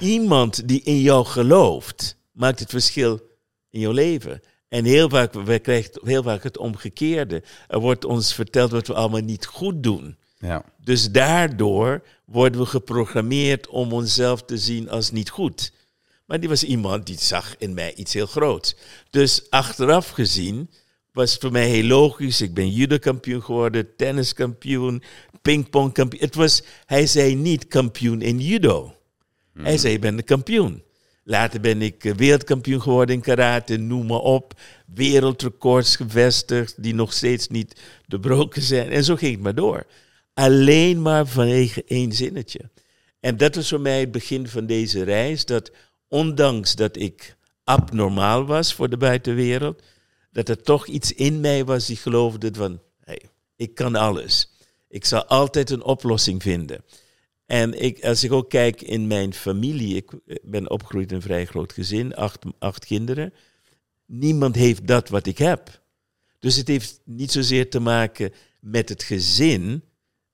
iemand die in jou gelooft, maakt het verschil in jouw leven. En heel vaak, we krijgen heel vaak het omgekeerde. Er wordt ons verteld wat we allemaal niet goed doen. Ja. Dus daardoor worden we geprogrammeerd om onszelf te zien als niet goed. Maar die was iemand die zag in mij iets heel groots. Dus achteraf gezien was het voor mij heel logisch. Ik ben judo-kampioen geworden, tenniskampioen, pingpongkampioen. Het was, hij zei niet kampioen in judo. Hij zei, je bent een kampioen. Later ben ik eh, wereldkampioen geworden in karate, noem maar op. Wereldrecords gevestigd, die nog steeds niet doorbroken zijn. En zo ging het maar door. Alleen maar vanwege één zinnetje. En dat was voor mij het begin van deze reis. Dat ondanks dat ik abnormaal was voor de buitenwereld, dat er toch iets in mij was die geloofde van, hey, ik kan alles. Ik zal altijd een oplossing vinden. En ik, als ik ook kijk in mijn familie, ik ben opgegroeid in een vrij groot gezin, acht, acht kinderen. Niemand heeft dat wat ik heb. Dus het heeft niet zozeer te maken met het gezin.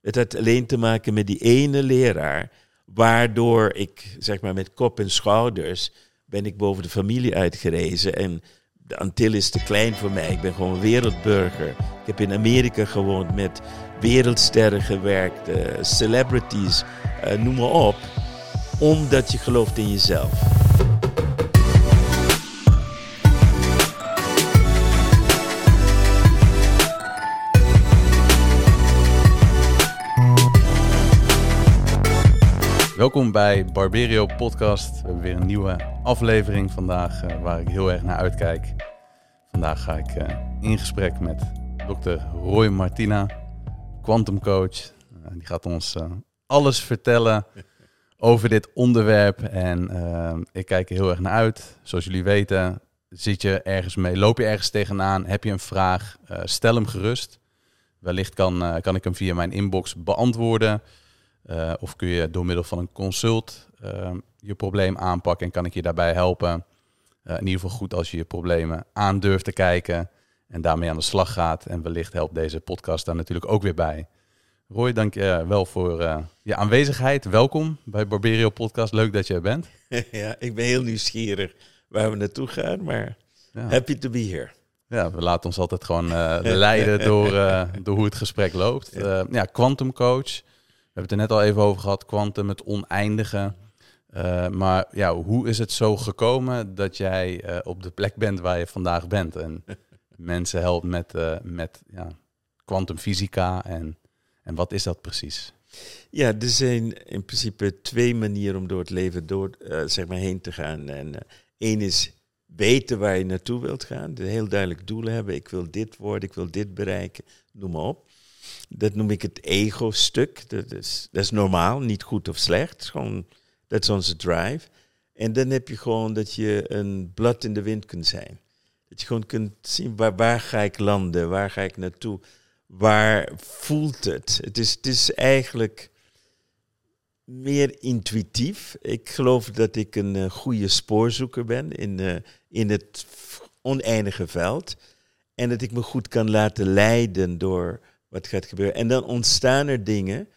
Het had alleen te maken met die ene leraar, waardoor ik, zeg maar, met kop en schouders ben ik boven de familie uitgerezen. En de Antilles is te klein voor mij. Ik ben gewoon wereldburger. Ik heb in Amerika gewoond met wereldsterren gewerkt, uh, celebrities, noem maar op. Omdat je gelooft in jezelf. Welkom bij Barberio Podcast. We hebben weer een nieuwe aflevering vandaag uh, waar ik heel erg naar uitkijk. Vandaag ga ik uh, in gesprek met dokter Roy Martina, quantum coach. Die gaat ons alles vertellen over dit onderwerp en ik kijk er heel erg naar uit. Zoals jullie weten zit je ergens mee, loop je ergens tegenaan, heb je een vraag, stel hem gerust. Wellicht kan, kan ik hem via mijn inbox beantwoorden. Uh, of kun je door middel van een consult uh, je probleem aanpakken en kan ik je daarbij helpen. In ieder geval goed als je je problemen aan durft te kijken en daarmee aan de slag gaat. En wellicht helpt deze podcast daar natuurlijk ook weer bij. Roy, dank je wel voor je aanwezigheid. Welkom bij Barberio Podcast. Leuk dat je er bent. Ja, ik ben heel nieuwsgierig waar we naartoe gaan, maar ja. happy to be here. Ja, we laten ons altijd gewoon leiden door, door hoe het gesprek loopt. ja, quantum coach. We hebben het er net al even over gehad, kwantum, het oneindige. Maar ja, hoe is het zo gekomen dat jij op de plek bent waar je vandaag bent en mensen helpt met, met ja, kwantumfysica en, en wat is dat precies? Ja, er zijn in principe twee manieren om door het leven door, zeg maar heen te gaan. En één is weten waar je naartoe wilt gaan, een heel duidelijk doel hebben. Ik wil dit worden, ik wil dit bereiken, noem maar op. Dat noem ik het ego-stuk. Dat is, dat is normaal, niet goed of slecht. Gewoon, dat is onze drive. En dan heb je gewoon dat je een blad in de wind kunt zijn. Dat je gewoon kunt zien waar, waar ga ik landen, waar ga ik naartoe, waar voelt het. Het is, het is eigenlijk meer intuïtief. Ik geloof dat ik een uh, goede spoorzoeker ben in, uh, in het oneindige veld. En dat ik me goed kan laten leiden door wat gaat gebeuren. En dan ontstaan er dingen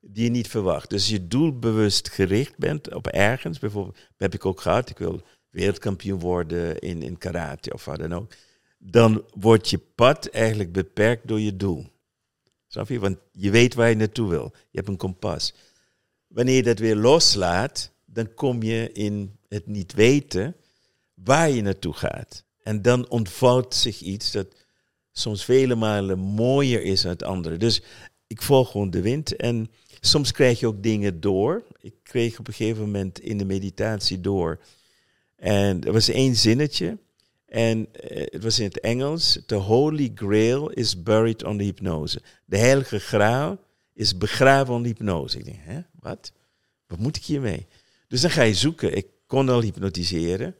die je niet verwacht. Dus je doelbewust gericht bent op ergens. Bijvoorbeeld, heb ik ook gehad, ik wil wereldkampioen worden in, in karate of wat dan ook. Dan wordt je pad eigenlijk beperkt door je doel. Snap je? Want je weet waar je naartoe wil. Je hebt een kompas. Wanneer je dat weer loslaat, dan kom je in het niet weten waar je naartoe gaat. En dan ontvouwt zich iets dat soms vele malen mooier is dan het andere. Dus ik volg gewoon de wind en soms krijg je ook dingen door. Ik kreeg op een gegeven moment in de meditatie door. En er was één zinnetje. En eh, het was in het Engels. The Holy Grail is buried on the hypnose. De heilige graal is begraven onder hypnose. Ik denk, hè, wat? Wat moet ik hiermee? Dus dan ga je zoeken. Ik kon al hypnotiseren.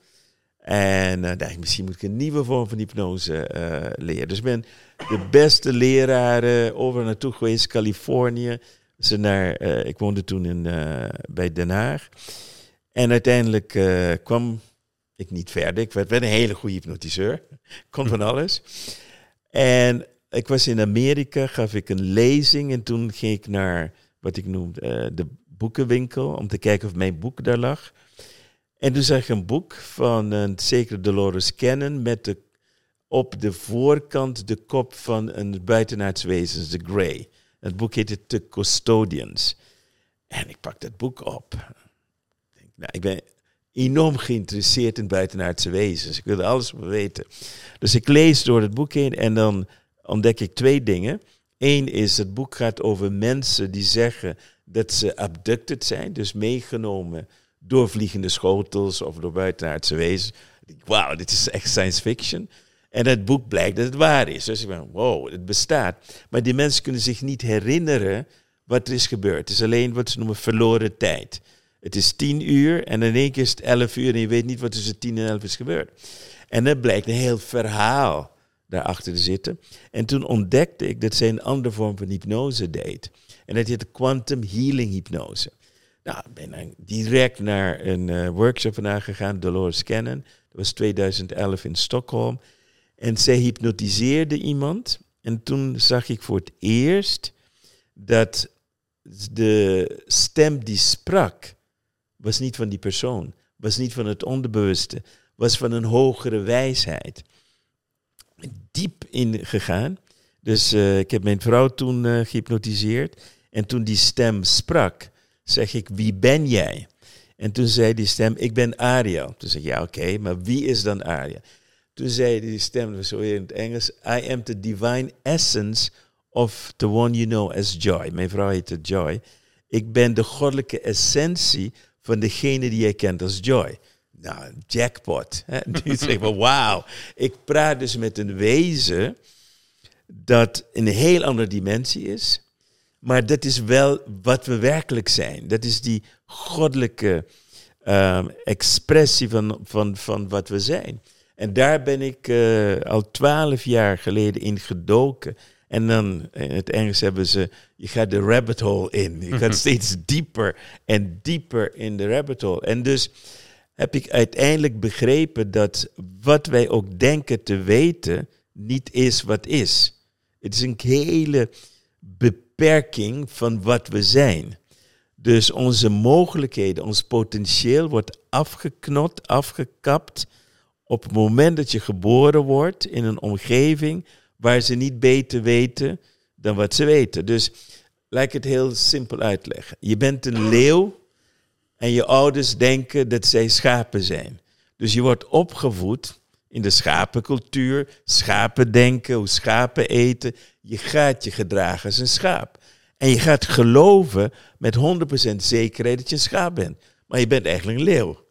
En uh, dacht misschien moet ik een nieuwe vorm van hypnose uh, leren. Dus ik ben de beste leraren over naartoe geweest, Californië. Ze naar, ik woonde toen in, bij Den Haag. En uiteindelijk kwam ik niet verder. Ik werd, een hele goede hypnotiseur. Kon van alles. En ik was in Amerika, gaf ik een lezing. En toen ging ik naar wat ik noemde de boekenwinkel. Om te kijken of mijn boek daar lag. En toen zag ik een boek van een zekere Dolores Cannon met de, op de voorkant de kop van een buitenaards wezens, de Grey. Het boek heette The Custodians. En ik pak dat boek op. Ik, denk, nou, ik ben enorm geïnteresseerd in buitenaardse wezens. Ik wilde alles weten. Dus ik lees door het boek heen en dan ontdek ik twee dingen. Eén is, het boek gaat over mensen die zeggen dat ze abducted zijn, dus meegenomen door vliegende schotels of door buitenaardse wezens. Wauw, dit is echt science fiction. En het boek blijkt dat het waar is. Dus ik ben, wow, het bestaat. Maar die mensen kunnen zich niet herinneren wat er is gebeurd. Het is alleen wat ze noemen verloren tijd. Het is tien uur en in één keer is het elf uur en je weet niet wat tussen tien en elf is gebeurd. En er blijkt een heel verhaal daarachter te zitten. En toen ontdekte ik dat zij een andere vorm van hypnose deed. En dat heet quantum healing hypnose. Nou, ik ben dan direct naar een uh, workshop vandaag gegaan, Dolores Cannon. Dat was 2011 in Stockholm. En zij hypnotiseerde iemand. En toen zag ik voor het eerst dat de stem die sprak, was niet van die persoon, was niet van het onderbewuste, was van een hogere wijsheid. Diep ingegaan. Dus uh, ik heb mijn vrouw toen uh, gehypnotiseerd. En toen die stem sprak, zeg ik, wie ben jij? En toen zei die stem, ik ben Ariel. Toen zeg ik, ja oké, maar wie is dan Ariel? Toen zei die stem, zo in het Engels, I am the divine essence of the one you know as Joy. Mijn vrouw heette Joy. Ik ben de goddelijke essentie van degene die jij kent als Joy. Nou, jackpot. Nu zeg ik, wauw. Ik praat dus met een wezen dat een heel andere dimensie is. Maar dat is wel wat we werkelijk zijn. Dat is die goddelijke uh, expressie van, van, van wat we zijn. En daar ben ik uh, al twaalf jaar geleden in gedoken. En dan in het Engels hebben ze, je gaat de rabbit hole in. Je gaat steeds dieper en dieper in de rabbit hole. En dus heb ik uiteindelijk begrepen dat wat wij ook denken te weten, niet is wat is. Het is een hele beperking van wat we zijn. Dus onze mogelijkheden, ons potentieel wordt afgeknot, afgekapt op het moment dat je geboren wordt in een omgeving waar ze niet beter weten dan wat ze weten. Dus laat ik het heel simpel uitleggen. Je bent een leeuw en je ouders denken dat zij schapen zijn. Dus je wordt opgevoed in de schapencultuur, schapen denken, hoe schapen eten. Je gaat je gedragen als een schaap. En je gaat geloven met 100% zekerheid dat je een schaap bent. Maar je bent eigenlijk een leeuw.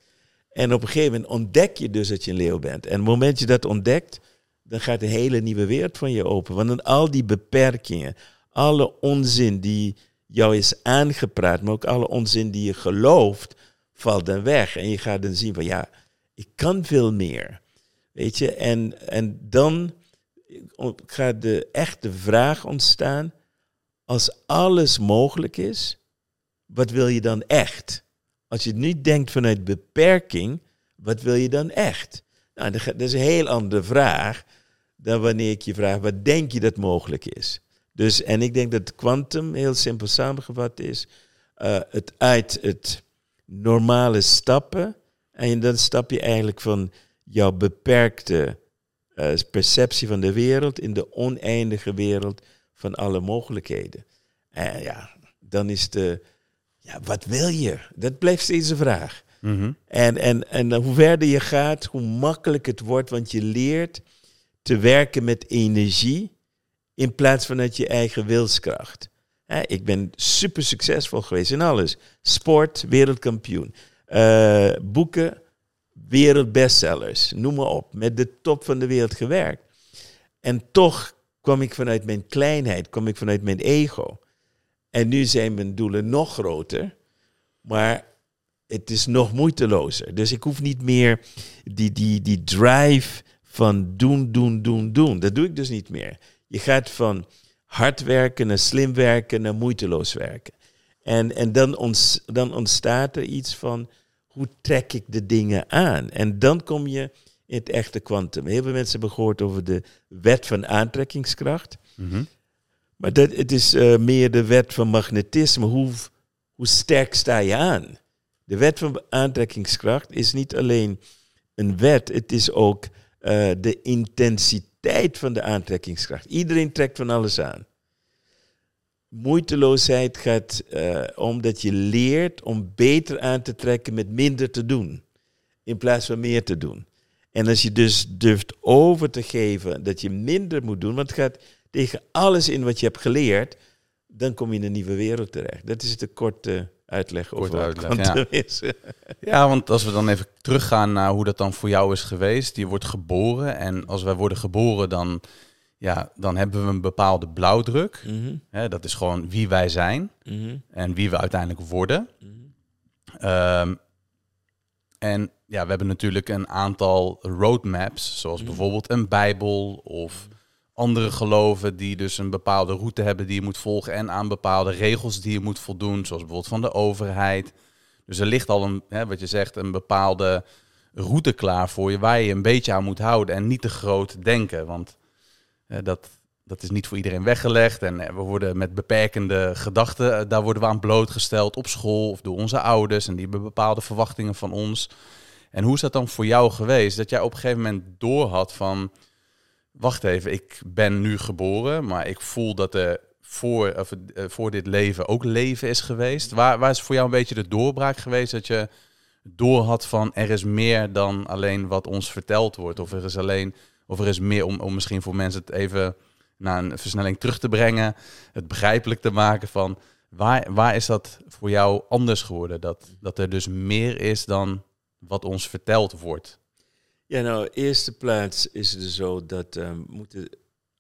En op een gegeven moment ontdek je dus dat je een leeuw bent. En op het moment dat je dat ontdekt, dan gaat een hele nieuwe wereld van je open. Want dan al die beperkingen, alle onzin die jou is aangepraat, maar ook alle onzin die je gelooft, valt dan weg. En je gaat dan zien van ja, ik kan veel meer. Weet je, en, en dan gaat de echte vraag ontstaan, als alles mogelijk is, wat wil je dan echt? Als je niet denkt vanuit beperking, wat wil je dan echt? Nou, dat is een heel andere vraag dan wanneer ik je vraag, wat denk je dat mogelijk is? Dus, en ik denk dat quantum heel simpel samengevat is, uh, het uit het normale stappen, en dan stap je eigenlijk van jouw beperkte uh, perceptie van de wereld in de oneindige wereld van alle mogelijkheden. En ja, dan is de, ja, wat wil je? Dat blijft steeds een vraag. Mm en, en, en hoe verder je gaat, hoe makkelijk het wordt, want je leert te werken met energie in plaats van uit je eigen wilskracht. ik ben super succesvol geweest in alles. Sport, wereldkampioen. Uh, boeken, wereldbestsellers. Noem maar op. Met de top van de wereld gewerkt. En toch kwam ik vanuit mijn kleinheid, kwam ik vanuit mijn ego. En nu zijn mijn doelen nog groter. Maar het is nog moeitelozer. Dus ik hoef niet meer die, die, die drive van doen, doen, doen, doen. Dat doe ik dus niet meer. Je gaat van hard werken naar slim werken naar moeiteloos werken. En, en dan, ons, dan ontstaat er iets van hoe trek ik de dingen aan? En dan kom je in het echte kwantum. Heel veel mensen hebben gehoord over de wet van aantrekkingskracht. Mhm. Maar dat, het is uh, meer de wet van magnetisme. Hoe, hoe sterk sta je aan? De wet van aantrekkingskracht is niet alleen een wet, het is ook uh, de intensiteit van de aantrekkingskracht. Iedereen trekt van alles aan. Moeiteloosheid gaat uh, om dat je leert om beter aan te trekken met minder te doen, in plaats van meer te doen. En als je dus durft over te geven dat je minder moet doen, want het gaat tegen alles in wat je hebt geleerd, dan kom je in een nieuwe wereld terecht. Dat is de korte uitleg over uitleg, ja. ja, want als we dan even teruggaan naar hoe dat dan voor jou is geweest. Je wordt geboren en als wij worden geboren, dan, ja, dan hebben we een bepaalde blauwdruk. Mm dat is gewoon wie wij zijn mhm. en wie we uiteindelijk worden. Mhm. Ehm, en ja, we hebben natuurlijk een aantal roadmaps, zoals mhm. bijvoorbeeld een Bijbel of andere geloven die dus een bepaalde route hebben die je moet volgen en aan bepaalde regels die je moet voldoen, zoals bijvoorbeeld van de overheid. Dus er ligt al een, hè, wat je zegt, een bepaalde route klaar voor je waar je een beetje aan moet houden en niet te groot denken, want dat, dat is niet voor iedereen weggelegd en we worden met beperkende gedachten, eh, daar worden we aan blootgesteld op school of door onze ouders en die hebben bepaalde verwachtingen van ons. En hoe is dat dan voor jou geweest? Dat jij op een gegeven moment doorhad van, wacht even, ik ben nu geboren, maar ik voel dat er voor, of, uh, voor dit leven ook leven is geweest. Waar, waar is voor jou een beetje de doorbraak geweest dat je doorhad van er is meer dan alleen wat ons verteld wordt? Of er is alleen, of er is meer om, om misschien voor mensen het even naar een versnelling terug te brengen, het begrijpelijk te maken van waar, waar is dat voor jou anders geworden? Dat, dat er dus meer is dan wat ons verteld wordt. Ja, nou, eerste plaats is het dus zo dat um, we moeten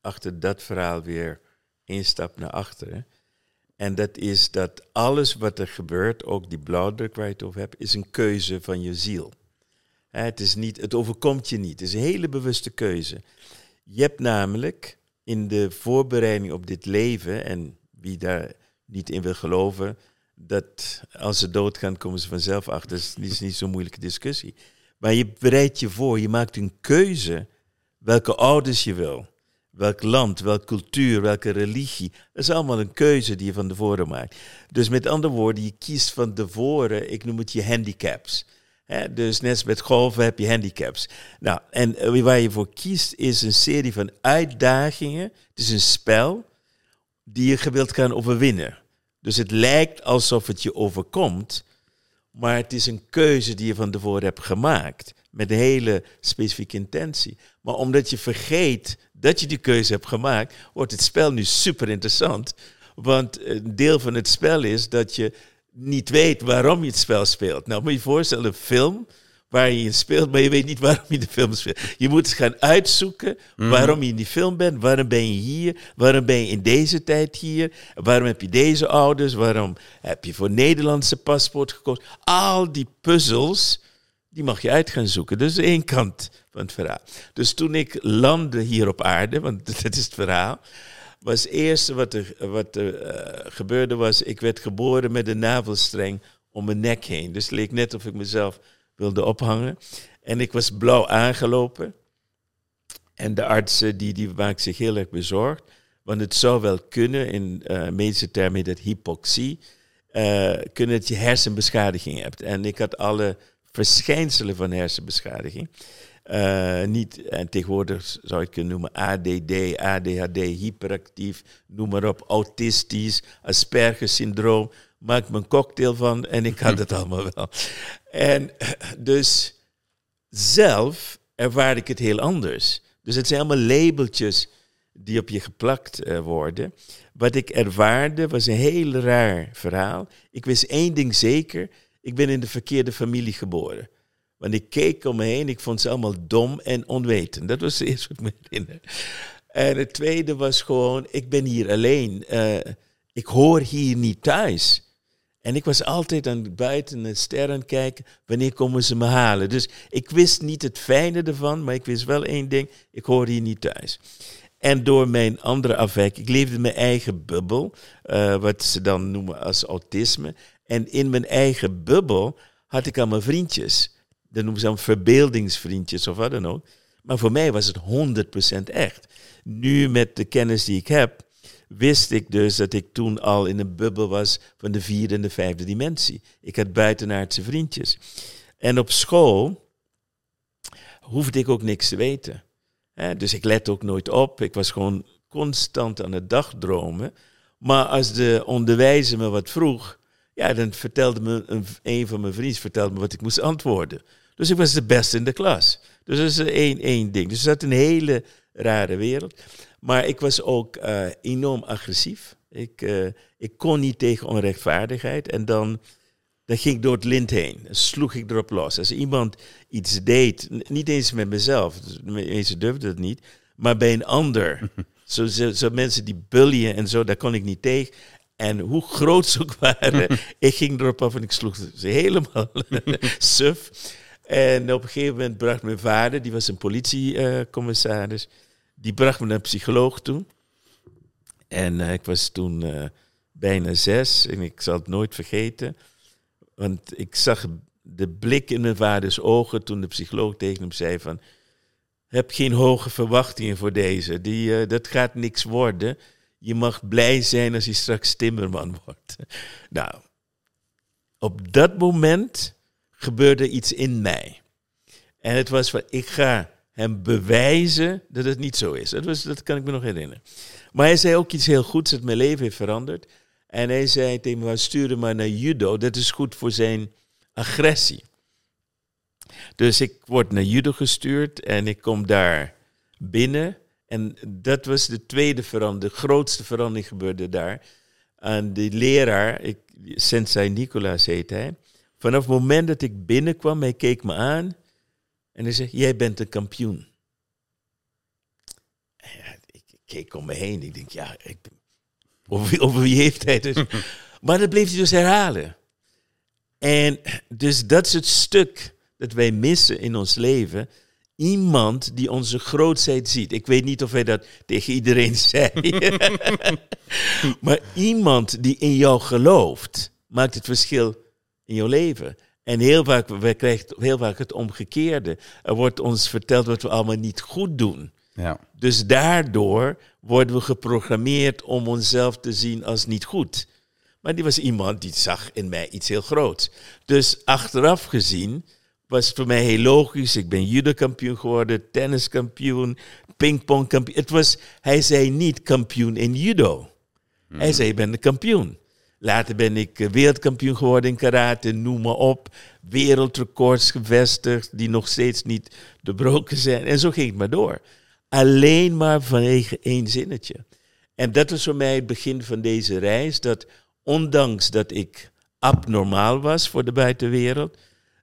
achter dat verhaal weer één stap naar achteren. En dat is dat alles wat er gebeurt, ook die blauwdruk waar je het over hebt, is een keuze van je ziel. Het, is niet, het overkomt je niet. Het is een hele bewuste keuze. Je hebt namelijk in de voorbereiding op dit leven, en wie daar niet in wil geloven, dat als ze doodgaan, komen ze vanzelf achter. Dat is niet zo'n moeilijke discussie. Maar je bereidt je voor, je maakt een keuze welke ouders je wil. Welk land, welke cultuur, welke religie. Dat is allemaal een keuze die je van tevoren maakt. Dus met andere woorden, je kiest van tevoren, ik noem het je handicaps. dus net als met golven heb je handicaps. Nou, en eh, waar je voor kiest is een serie van uitdagingen. Het is een spel die je gewild kan overwinnen. Dus het lijkt alsof het je overkomt, maar het is een keuze die je van tevoren hebt gemaakt. Met een hele specifieke intentie. Maar omdat je vergeet dat je die keuze hebt gemaakt, wordt het spel nu super interessant. Want een deel van het spel is dat je niet weet waarom je het spel speelt. Nou, moet je je voorstellen, een film waar je in speelt, maar je weet niet waarom je de film speelt. Je moet gaan uitzoeken mhm. waarom je in die film bent, waarom ben je hier, waarom ben je in deze tijd hier, waarom heb je deze ouders, waarom heb je voor Nederlandse paspoort gekozen. Al die puzzels, die mag je uit gaan zoeken. Dat is één kant van het verhaal. Dus toen ik landde hier op aarde, want dat is het verhaal, was het eerste wat er, wat er uh, gebeurde was, ik werd geboren met een navelstreng om mijn nek heen. Dus het leek net of ik mezelf wilde ophangen. En ik was blauw aangelopen. En de artsen die, die maakten zich heel erg bezorgd. Want het zou wel kunnen, in uh, medische termen dat hypoxie, uh, kunnen dat je hersenbeschadiging hebt. En ik had alle verschijnselen van hersenbeschadiging. Uh, niet, en tegenwoordig zou het kunnen noemen ADD, ADHD, hyperactief, noem maar op, autistisch, Asperger-syndroom maak me een cocktail van en ik had het allemaal wel. En dus zelf ervaar ik het heel anders. Dus het zijn allemaal labeltjes die op je geplakt uh, worden. Wat ik ervaarde was een heel raar verhaal. Ik wist één ding zeker, ik ben in de verkeerde familie geboren. Want ik keek om me heen, ik vond ze allemaal dom en onwetend. Dat was het eerste wat ik me herinner. En het tweede was gewoon, ik ben hier alleen. Uh, ik hoor hier niet thuis. En ik was altijd aan buiten de sterren kijken, wanneer komen ze me halen. Dus ik wist niet het fijne ervan, maar ik wist wel één ding, ik hoor hier niet thuis. En door mijn andere afwijk, ik leefde in mijn eigen bubbel, uh, wat ze dan noemen als autisme. En in mijn eigen bubbel had ik allemaal vriendjes. Dat noemen ze dan verbeeldingsvriendjes of wat dan ook. Maar voor mij was het 100% echt. Nu met de kennis die ik heb, wist ik dus dat ik toen al in een bubbel was van de vierde en de vijfde dimensie. Ik had buitenaardse vriendjes. En op school hoefde ik ook niks te weten. dus ik let ook nooit op. Ik was gewoon constant aan het dagdromen. Maar als de onderwijzer me wat vroeg, ja, dan vertelde me een, een van mijn vrienden vertelde me wat ik moest antwoorden. Dus ik was de beste in de klas. Dus dat is één, één ding. Dus dat is een hele rare wereld. Maar ik was ook uh, enorm agressief. Ik, uh, ik kon niet tegen onrechtvaardigheid. En dan, dan ging ik door het lint heen. Dan sloeg ik erop los. Als iemand iets deed, niet eens met mezelf, dus mensen durfden het niet, maar bij een ander. zo, zo, zo, mensen die bullyen en zo, daar kon ik niet tegen. En hoe groot ze ook waren, ik ging erop af en ik sloeg ze helemaal suf. En op een gegeven moment bracht mijn vader, die was een politiecommissaris, die bracht me naar een psycholoog toe. En uh, ik was toen uh, bijna zes en ik zal het nooit vergeten. Want ik zag de blik in mijn vaders ogen toen de psycholoog tegen hem zei van... Heb geen hoge verwachtingen voor deze. Die, uh, dat gaat niks worden. Je mag blij zijn als je straks timmerman wordt. nou, op dat moment gebeurde iets in mij. En het was van, ik ga hem bewijzen dat het niet zo is. Dat, was, dat kan ik me nog herinneren. Maar hij zei ook iets heel goeds dat mijn leven heeft veranderd. En hij zei tegen me, stuur maar naar judo. Dat is goed voor zijn agressie. Dus ik word naar judo gestuurd en ik kom daar binnen. En dat was de tweede verandering, de grootste verandering gebeurde daar. En die leraar, ik, Sensei Nicolaas heet hij, vanaf het moment dat ik binnenkwam, hij keek me aan en hij zei, jij bent een kampioen. Ja, ik keek om me heen, ik denk, ja, ik, over, over wie heeft hij dus? maar dat bleef hij dus herhalen. En dus dat is het stuk dat wij missen in ons leven. Iemand die onze grootheid ziet. Ik weet niet of hij dat tegen iedereen zei. maar iemand die in jou gelooft, maakt het verschil in jouw leven. En heel vaak, krijgen heel vaak het omgekeerde. Er wordt ons verteld wat we allemaal niet goed doen. Ja. Dus daardoor worden we geprogrammeerd om onszelf te zien als niet goed. Maar die was iemand die zag in mij iets heel groots. Dus achteraf gezien was het voor mij heel logisch. Ik ben judo-kampioen geworden, tenniskampioen, pingpongkampioen. Het was, hij zei niet kampioen in judo. Hij hmm. zei, je bent een kampioen. Later ben ik eh, wereldkampioen geworden in karate, noem maar op. Wereldrecords gevestigd, die nog steeds niet doorbroken zijn. En zo ging het maar door. Alleen maar vanwege één zinnetje. En dat was voor mij het begin van deze reis. Dat ondanks dat ik abnormaal was voor de buitenwereld,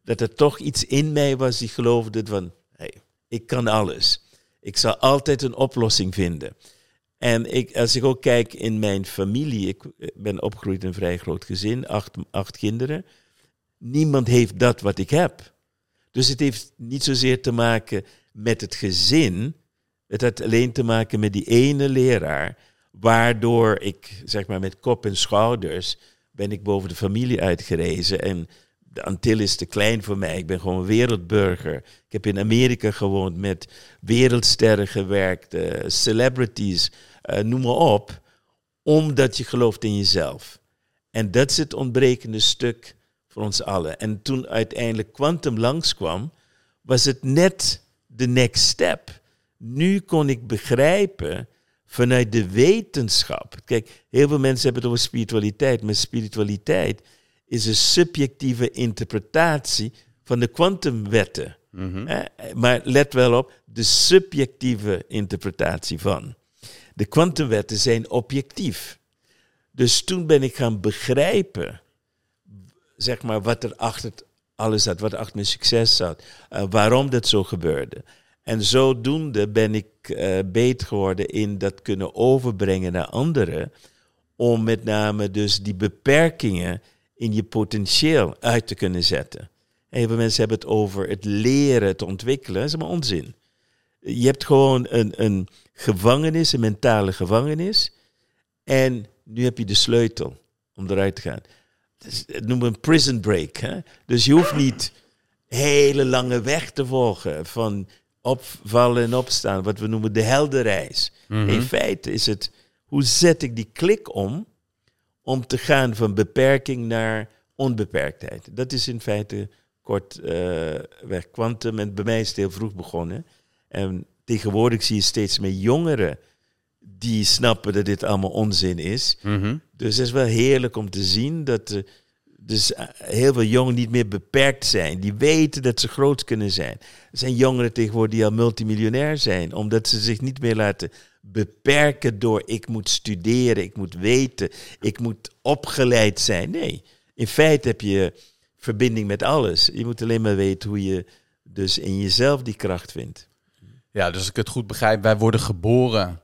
dat er toch iets in mij was die geloofde van, hey, ik kan alles. Ik zal altijd een oplossing vinden. En ik, als ik ook kijk in mijn familie, ik ben opgegroeid in een vrij groot gezin, acht, acht kinderen. Niemand heeft dat wat ik heb. Dus het heeft niet zozeer te maken met het gezin. Het had alleen te maken met die ene leraar, waardoor ik, zeg maar, met kop en schouders ben ik boven de familie uitgerezen. En de Antilles is te klein voor mij. Ik ben gewoon wereldburger. Ik heb in Amerika gewoond, met wereldsterren gewerkt, uh, celebrities noem maar op, omdat je gelooft in jezelf. En dat is het ontbrekende stuk voor ons allen. En toen uiteindelijk Quantum langskwam, was het net de next step. Nu kon ik begrijpen vanuit de wetenschap. Kijk, heel veel mensen hebben het over spiritualiteit, maar spiritualiteit is een subjectieve interpretatie van de kwantumwetten. Mm Maar let wel op, de subjectieve interpretatie van. De kwantumwetten zijn objectief. Dus toen ben ik gaan begrijpen, zeg maar, wat er achter alles zat, wat er achter mijn succes zat, uh, waarom dat zo gebeurde. En zodoende ben ik uh, beter geworden in dat kunnen overbrengen naar anderen, om met name dus die beperkingen in je potentieel uit te kunnen zetten. Heel veel mensen hebben het over het leren te ontwikkelen, dat is maar onzin. Je hebt gewoon een, een gevangenis, een mentale gevangenis. En nu heb je de sleutel om eruit te gaan. Dus, het noemen we een prison break. Hè? Dus je hoeft niet hele lange weg te volgen van opvallen en opstaan, wat we noemen de heldenreis. Mm In feite is het hoe zet ik die klik om om te gaan van beperking naar onbeperktheid? Dat is in feite kort uh, weg. Quantum, en bij mij is het heel vroeg begonnen. En tegenwoordig zie je steeds meer jongeren die snappen dat dit allemaal onzin is. Mhm. Dus het is wel heerlijk om te zien dat er dus eh, heel veel jongeren niet meer beperkt zijn. Die weten dat ze groot kunnen zijn. Er zijn jongeren tegenwoordig die al multimiljonair zijn, omdat ze zich niet meer laten beperken door ik moet studeren, ik moet weten, ik moet opgeleid zijn. Nee, in feite heb je verbinding met alles. Je moet alleen maar weten hoe je dus in jezelf die kracht vindt. Ja, dus als ik het goed begrijp, wij worden geboren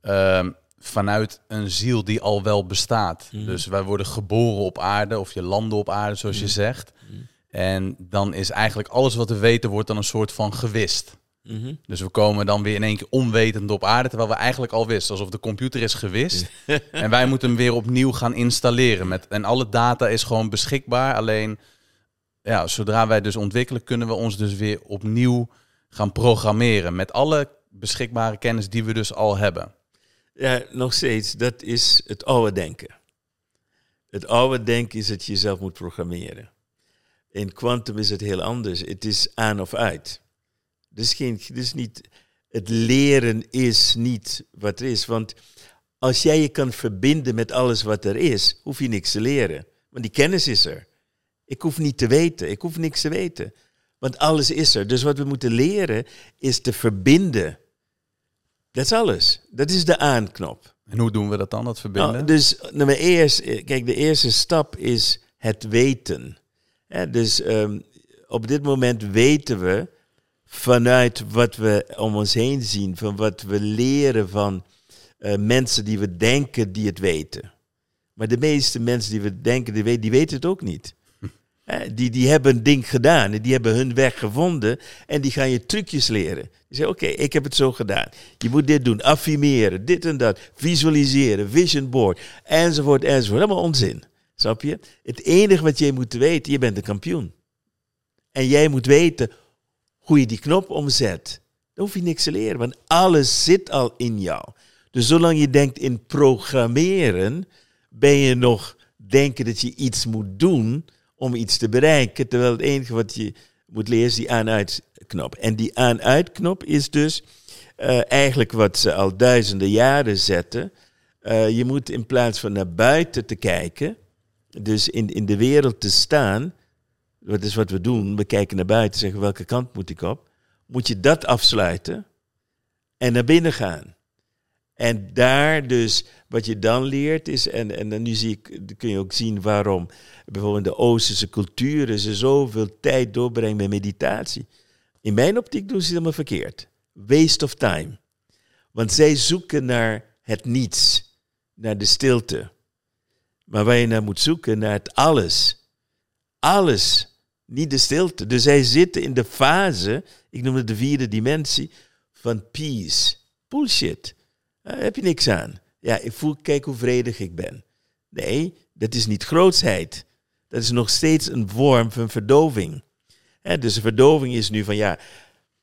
ehm, vanuit een ziel die al wel bestaat. Mhm. Dus wij worden geboren op aarde, of je landen op aarde, zoals je Mhm. zegt. Mhm. En dan is eigenlijk alles wat we weten, wordt dan een soort van gewist. Dus we komen dan weer in één keer onwetend op aarde, terwijl we eigenlijk al wisten. Alsof de computer is gewist. en wij moeten hem weer opnieuw gaan installeren. Met, en alle data is gewoon beschikbaar. Alleen, ja, zodra wij dus ontwikkelen, kunnen we ons dus weer opnieuw gaan programmeren. Met alle beschikbare kennis die we dus al hebben. Ja, nog steeds, dat is het oude denken. Het oude denken is dat je jezelf moet programmeren. In quantum is het heel anders. Het is aan of uit. Dus, geen, dus niet, het leren is niet wat er is. Want als jij je kan verbinden met alles wat er is, hoef je niks te leren. Want die kennis is er. Ik hoef niet te weten. Ik hoef niks te weten. Want alles is er. Dus wat we moeten leren is te verbinden. Dat is alles. Dat is de aanknop. En hoe doen we dat dan, dat verbinden? Nou, dus nummer eerst, kijk, de eerste stap is het weten. Dus ehm, op dit moment weten we vanuit wat we om ons heen zien, van wat we leren van eh, mensen die we denken die het weten. Maar de meeste mensen die we denken die weten, die weten het ook niet. Hè, die, die hebben een ding gedaan die hebben hun weg gevonden en die gaan je trucjes leren. Die zeggen, oké, ik heb het zo gedaan. Je moet dit doen, affirmeren, dit en dat, visualiseren, vision board, enzovoort, enzovoort. Allemaal onzin, snap je? Het enige wat jij moet weten, je bent een kampioen. En jij moet weten hoe je die knop omzet. Dan hoef je niks te leren, want alles zit al in jou. Dus zolang je denkt in programmeren, ben je nog denken dat je iets moet doen om iets te bereiken. Terwijl het enige wat je moet leren is die aan-uit-knop. En die aan-uit-knop is dus eh, eigenlijk wat ze al duizenden jaren zetten. Eh, je moet in plaats van naar buiten te kijken, dus in, in de wereld te staan, dat is wat we doen, we kijken naar buiten, zeggen welke kant moet ik op, moet je dat afsluiten en naar binnen gaan. En daar dus, wat je dan leert is, en, en dan nu zie ik, kun je ook zien waarom bijvoorbeeld de Oosterse culturen ze zoveel tijd doorbrengen met meditatie. In mijn optiek doen ze het helemaal verkeerd. Waste of time. Want zij zoeken naar het niets, naar de stilte. Maar waar je naar moet zoeken, naar het alles. Alles, niet de stilte. Dus zij zitten in de fase, ik noem het de vierde dimensie, van peace. Bullshit. Daar heb je niks aan. Ja, ik voel, kijk hoe vredig ik ben. Nee, dat is niet grootsheid. Dat is nog steeds een vorm van verdoving. Dus de verdoving is nu van ja,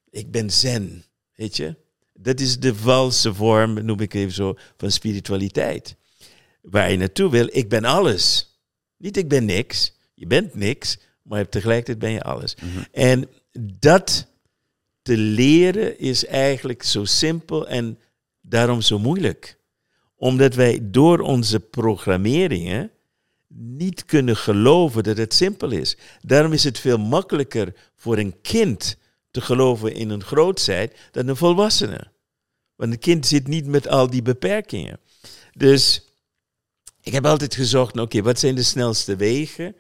ik ben zen, weet je. Dat is de valse vorm, noem ik even zo, van spiritualiteit. Waar je naartoe wil, ik ben alles. Niet ik ben niks, je bent niks, maar tegelijkertijd ben je alles. En dat te leren is eigenlijk zo simpel en daarom zo moeilijk. Omdat wij door onze programmeringen niet kunnen geloven dat het simpel is. Daarom is het veel makkelijker voor een kind te geloven in een grootheid dan een volwassene. Want een kind zit niet met al die beperkingen. Dus ik heb altijd gezocht, oké, wat zijn de snelste wegen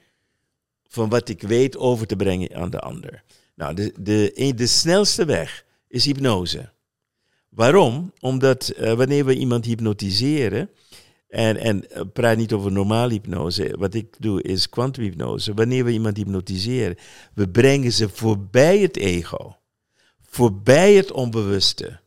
van wat ik weet over te brengen aan de ander? Nou, de, de, de snelste weg is hypnose. Waarom? Omdat uh, wanneer we iemand hypnotiseren, en, en uh, praat niet over normaal hypnose, wat ik doe is kwantumhypnose. Wanneer we iemand hypnotiseren, we brengen ze voorbij het ego, voorbij het onbewuste.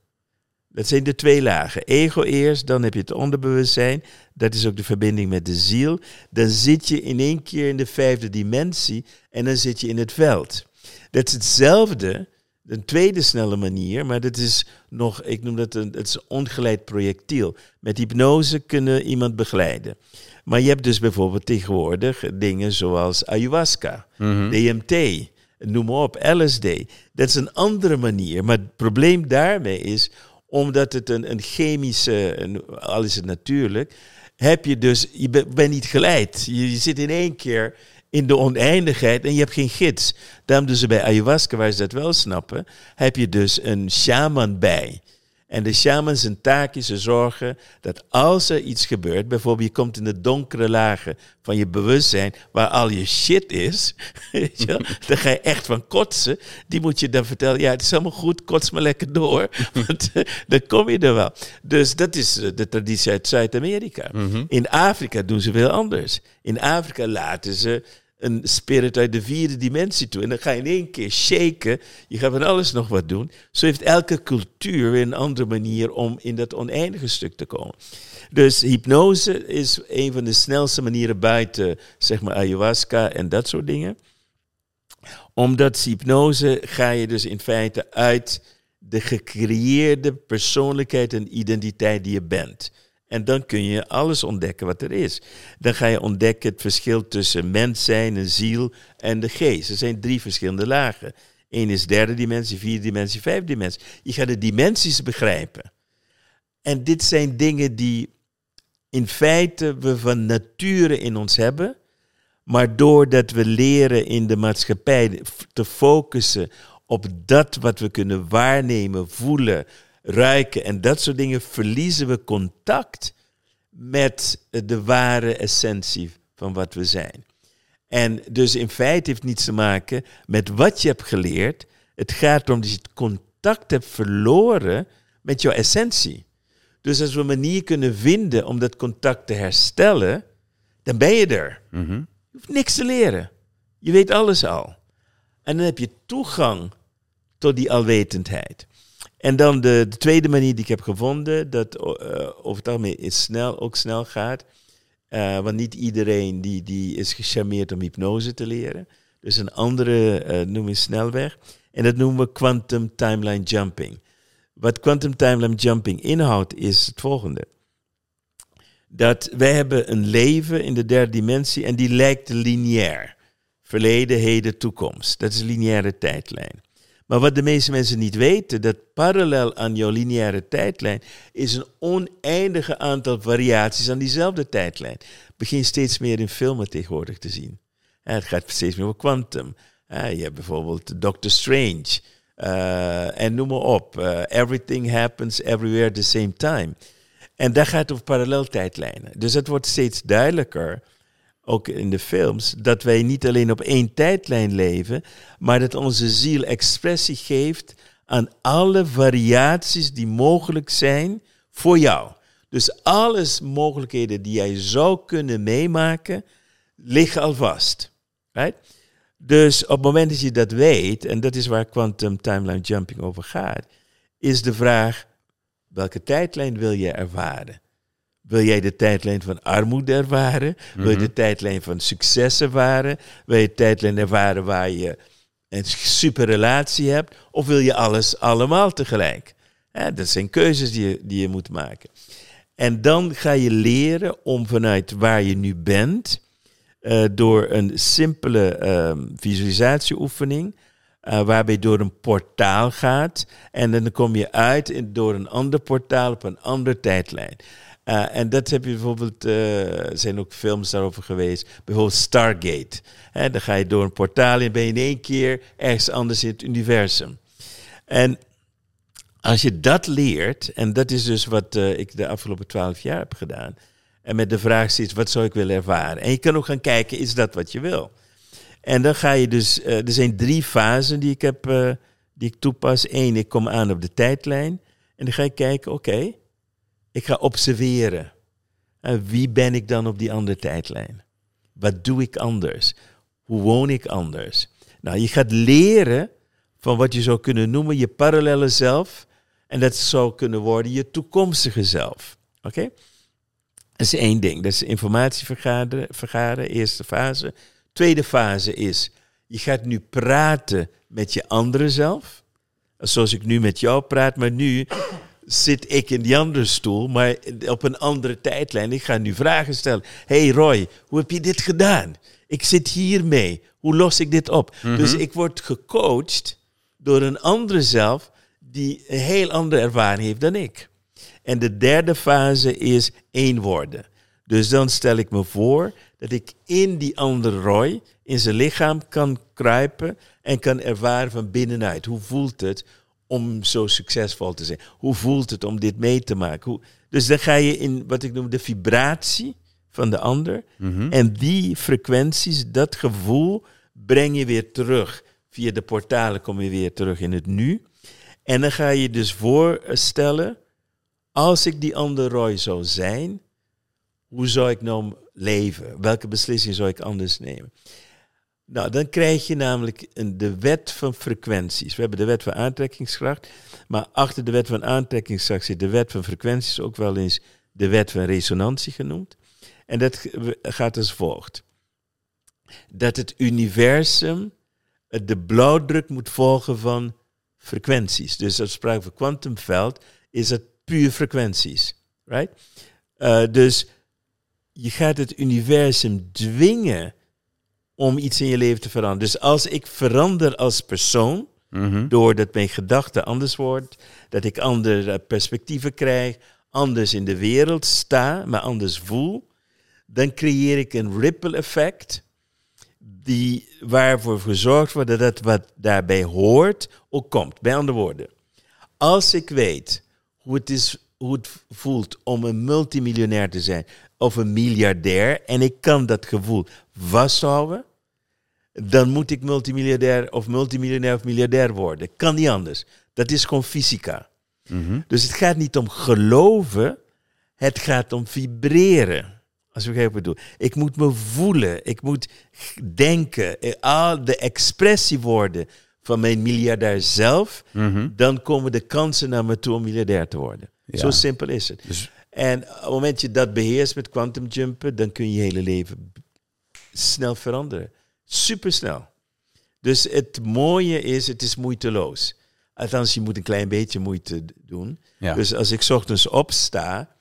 Dat zijn de twee lagen. Ego eerst, dan heb je het onderbewustzijn. Dat is ook de verbinding met de ziel. Dan zit je in één keer in de vijfde dimensie en dan zit je in het veld. Dat is hetzelfde een tweede snelle manier, maar dat is nog, ik noem dat een, het is ongeleid projectiel. Met hypnose kunnen iemand begeleiden. Maar je hebt dus bijvoorbeeld tegenwoordig dingen zoals ayahuasca, Mhm. DMT, noem maar op, LSD. Dat is een andere manier. Maar het probleem daarmee is, omdat het een, een chemische, een- al is het natuurlijk, heb je dus, je be- bent niet geleid. Je, je zit in één keer in de oneindigheid en je hebt geen gids. Daarom dus bij ayahuasca, waar ze dat wel snappen, heb je dus een shaman bij. En de shaman zijn taak is te zorgen dat als er iets gebeurt, bijvoorbeeld je komt in de donkere lagen van je bewustzijn, waar al je shit is, weet je wel, dan ga je echt van kotsen. Die moet je dan vertellen, ja het is allemaal goed, kots maar lekker door, want eh, dan kom je er wel. Dus dat is eh, de traditie uit Zuid-Amerika. In Afrika doen ze veel anders. In Afrika laten ze een spirit uit de vierde dimensie toe. En dan ga je in één keer shaken. Je gaat van alles nog wat doen. Zo heeft elke cultuur weer een andere manier om in dat oneindige stuk te komen. Dus hypnose is een van de snelste manieren buiten, zeg maar, ayahuasca en dat soort dingen. Omdat hypnose ga je dus in feite uit de gecreëerde persoonlijkheid en identiteit die je bent. En dan kun je alles ontdekken wat er is. Dan ga je ontdekken het verschil tussen mens zijn, een ziel en de geest. Er zijn drie verschillende lagen. Eén is derde dimensie, vierde dimensie, vijfde dimensie. Je gaat de dimensies begrijpen. En dit zijn dingen die in feite we van nature in ons hebben. Maar doordat we leren in de maatschappij te focussen op dat wat we kunnen waarnemen, voelen, ruiken en dat soort dingen, verliezen we contact met de ware essentie van wat we zijn. En dus in feite heeft niets te maken met wat je hebt geleerd. Het gaat erom dat je het contact hebt verloren met jouw essentie. Dus als we een manier kunnen vinden om dat contact te herstellen, dan ben je er. Mhm. Je hoeft niks te leren. Je weet alles al. En dan heb je toegang tot die alwetendheid. En dan de, de tweede manier die ik heb gevonden, dat eh, over het algemeen is snel, ook snel gaat. Eh, want niet iedereen die, die is gecharmeerd om hypnose te leren. Dus een andere eh noem je snelweg. En dat noemen we quantum timeline jumping. Wat quantum timeline jumping inhoudt is het volgende. Dat wij hebben een leven in de derde dimensie en die lijkt lineair. Verleden, heden, toekomst. Dat is een lineaire tijdlijn. Maar wat de meeste mensen niet weten, dat parallel aan jouw lineaire tijdlijn is een oneindige aantal variaties aan diezelfde tijdlijn. Begin steeds meer in filmen tegenwoordig te zien. En het gaat steeds meer over quantum. Je hebt bijvoorbeeld Doctor Strange. eh, en noem maar op. Eh, everything happens everywhere at the same time. En daar gaat het over paralleltijdlijnen. Dus het wordt steeds duidelijker, ook in de films, dat wij niet alleen op één tijdlijn leven, maar dat onze ziel expressie geeft aan alle variaties die mogelijk zijn voor jou. Dus alles mogelijkheden die jij zou kunnen meemaken, liggen al vast. Right? Dus op het moment dat je dat weet, en dat is waar quantum timeline jumping over gaat, is de vraag, welke tijdlijn wil je ervaren? Wil jij de tijdlijn van armoede ervaren? Wil je de tijdlijn van succes ervaren? Wil je de tijdlijn ervaren waar je een super relatie hebt? Of wil je alles allemaal tegelijk? Ja, dat zijn keuzes die je, die je moet maken. En dan ga je leren om vanuit waar je nu bent, uh, door een simpele uh, visualisatieoefening, uh, waarbij je door een portaal gaat en dan kom je uit in, door een ander portaal op een andere tijdlijn. Uh, en dat heb je bijvoorbeeld, uh, er zijn ook films daarover geweest, bijvoorbeeld Stargate. Dan ga je door een portaal en ben je in één keer ergens anders in het universum. En als je dat leert, en dat is dus wat uh, ik de afgelopen twaalf jaar heb gedaan, en met de vraag zit, wat zou ik willen ervaren? En je kan ook gaan kijken, is dat wat je wil? En dan ga je dus, er zijn drie fasen die ik heb, die ik toepas. Eén, ik kom aan op de tijdlijn en dan ga ik kijken, oké, ik ga observeren. En wie ben ik dan op die andere tijdlijn? Wat doe ik anders? Hoe woon ik anders? Nou, je gaat leren van wat je zou kunnen noemen je parallele zelf. En dat zou kunnen worden je toekomstige zelf. Oké? Dat is één ding. Dat is informatie vergaren, vergaren, eerste fase. Tweede fase is, je gaat nu praten met je andere zelf. Zoals ik nu met jou praat, maar nu zit ik in die andere stoel, maar op een andere tijdlijn. Ik ga nu vragen stellen. hey Roy, hoe heb je dit gedaan? Ik zit hier mee. Hoe los ik dit op? Mhm. Dus ik word gecoacht door een andere zelf die een heel andere ervaring heeft dan ik. En de derde fase is één worden. Dus dan stel ik me voor dat ik in die andere Roy, in zijn lichaam kan kruipen en kan ervaren van binnenuit. Hoe voelt het om zo succesvol te zijn? Hoe voelt het om dit mee te maken? Hoe, dus dan ga je in wat ik noem de vibratie van de ander. Mhm. En die frequenties, dat gevoel, breng je weer terug. Via de portalen kom je weer terug in het nu. En dan ga je dus voorstellen, als ik die andere Roy zou zijn, hoe zou ik nou leven? Welke beslissing zou ik anders nemen? Nou, dan krijg je namelijk de wet van frequenties. We hebben de wet van aantrekkingskracht, maar achter de wet van aantrekkingskracht zit de wet van frequenties, ook wel eens de wet van resonantie genoemd. En dat gaat als volgt. Dat het universum de blauwdruk moet volgen van frequenties. Dus als sprake van kwantumveld, is het puur frequenties. Right? Eh, dus je gaat het universum dwingen om iets in je leven te veranderen. Dus als ik verander als persoon, Mhm. doordat mijn gedachte anders wordt, dat ik andere perspectieven krijg, anders in de wereld sta, maar anders voel, dan creëer ik een ripple effect die waarvoor gezorgd wordt dat het wat daarbij hoort ook komt. Bij andere woorden, als ik weet hoe het, is, hoe het voelt om een multimiljonair te zijn of een miljardair en ik kan dat gevoel vasthouden, dan moet ik multimiljardair of multimiljonair of miljardair worden. Kan niet anders. Dat is gewoon fysica. Mhm. Dus het gaat niet om geloven, het gaat om vibreren. Als je begrijpt wat ik bedoel. Ik moet me voelen, ik moet denken, eh, al de expressie worden van mijn miljardair zelf, Mhm. dan komen de kansen naar me toe om miljardair te worden. Ja. Zo simpel is het. Dus En op het moment dat je dat beheerst met quantum jumpen, dan kun je je hele leven snel veranderen. Supersnel. Dus het mooie is, het is moeiteloos. Althans, je moet een klein beetje moeite doen. ja. Dus als ik 's ochtends opsta,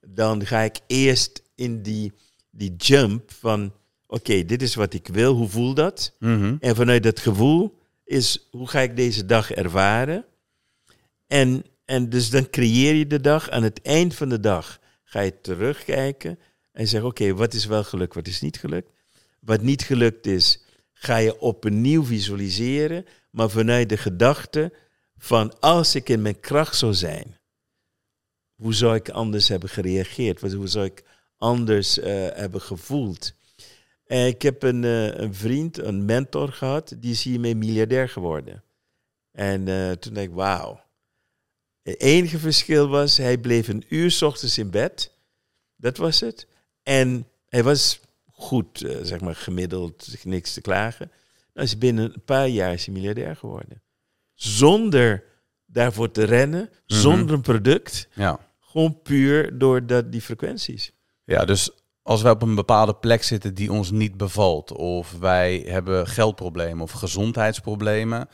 dan ga ik eerst in die, die jump van... Oké, dit is wat ik wil, hoe voel dat? Mhm. En vanuit dat gevoel is, hoe ga ik deze dag ervaren? En, en dus dan creëer je de dag. Aan het eind van de dag ga je terugkijken en zeggen, oké, wat is wel gelukt, wat is niet gelukt? Wat niet gelukt is, ga je opnieuw visualiseren, maar vanuit de gedachte van als ik in mijn kracht zou zijn, hoe zou ik anders hebben gereageerd? Hoe zou ik anders eh, hebben gevoeld? En ik heb een, eh, een vriend, een mentor gehad, die is hiermee miljardair geworden. En eh, toen dacht ik, wauw. Het enige verschil was, hij bleef een uur 's ochtends in bed. Dat was het. En hij was goed, eh, zeg maar, gemiddeld, niks te klagen. Nou, is binnen een paar jaar is hij miljardair geworden. Zonder daarvoor te rennen, Mhm. zonder een product. ja. Gewoon puur door dat, die frequenties. Ja, dus als wij op een bepaalde plek zitten die ons niet bevalt, of wij hebben geldproblemen of gezondheidsproblemen,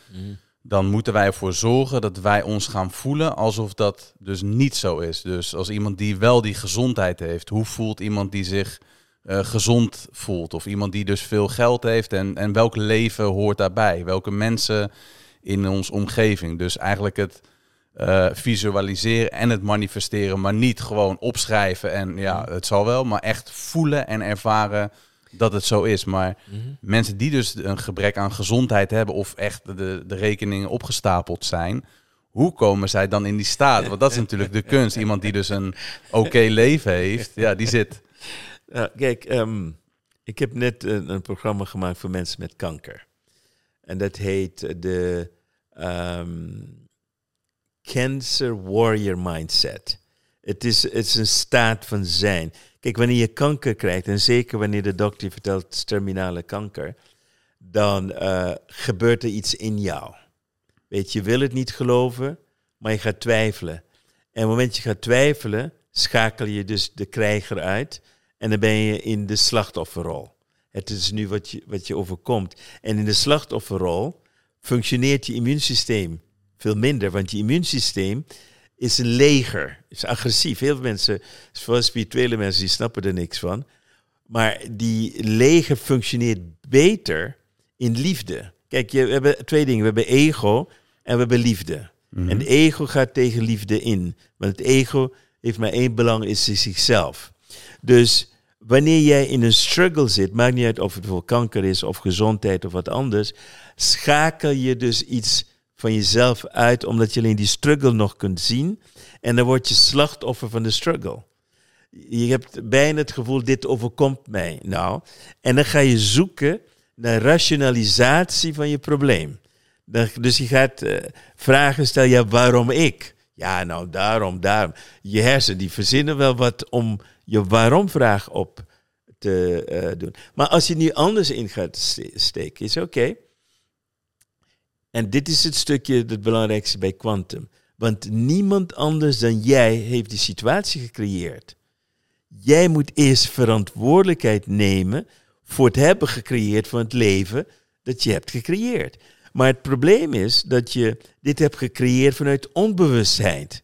dan moeten wij ervoor zorgen dat wij ons gaan voelen alsof dat dus niet zo is. Dus als iemand die wel die gezondheid heeft, hoe voelt iemand die zich eh, gezond voelt? Of iemand die dus veel geld heeft en, en welk leven hoort daarbij? Welke mensen in ons omgeving? Dus eigenlijk het eh, visualiseren en het manifesteren, maar niet gewoon opschrijven en ja, het zal wel, maar echt voelen en ervaren dat het zo is. Maar mensen die dus een gebrek aan gezondheid hebben of echt de, de rekeningen opgestapeld zijn, hoe komen zij dan in die staat? Want dat is natuurlijk de kunst. Iemand die dus een oké leven heeft, ja, die zit. Kijk, ehm, ik heb net een, een programma gemaakt voor mensen met kanker. En dat heet de ehm, Cancer Warrior Mindset. Het is, het is een staat van zijn. Kijk, wanneer je kanker krijgt, en zeker wanneer de dokter je vertelt het is terminale kanker, dan eh, gebeurt er iets in jou. Weet je, je wil het niet geloven, maar je gaat twijfelen. En op het moment je gaat twijfelen, schakel je dus de krijger uit. En dan ben je in de slachtofferrol. Het is nu wat je, wat je overkomt. En in de slachtofferrol functioneert je immuunsysteem veel minder, want je immuunsysteem is een leger, is agressief. Heel veel mensen, vooral spirituele mensen, die snappen er niks van. Maar die leger functioneert beter in liefde. Kijk, je, we hebben twee dingen. We hebben ego en we hebben liefde. Mhm. En ego gaat tegen liefde in. Want het ego heeft maar één belang, is zichzelf. Dus wanneer jij in een struggle zit, maakt niet uit of het voor kanker is of gezondheid of wat anders, schakel je dus iets van jezelf uit, omdat je alleen die struggle nog kunt zien. En dan word je slachtoffer van de struggle. Je hebt bijna het gevoel, dit overkomt mij nou. En dan ga je zoeken naar rationalisatie van je probleem. Dus je gaat eh, vragen stellen, ja, waarom ik? Ja, nou, daarom, daarom. Je hersenen die verzinnen wel wat om je waarom-vraag op te eh, doen. Maar als je nu anders in gaat ste- steken, is oké. En dit is het stukje het belangrijkste bij quantum. Want niemand anders dan jij heeft die situatie gecreëerd. Jij moet eerst verantwoordelijkheid nemen voor het hebben gecreëerd van het leven dat je hebt gecreëerd. Maar het probleem is dat je dit hebt gecreëerd vanuit onbewustheid.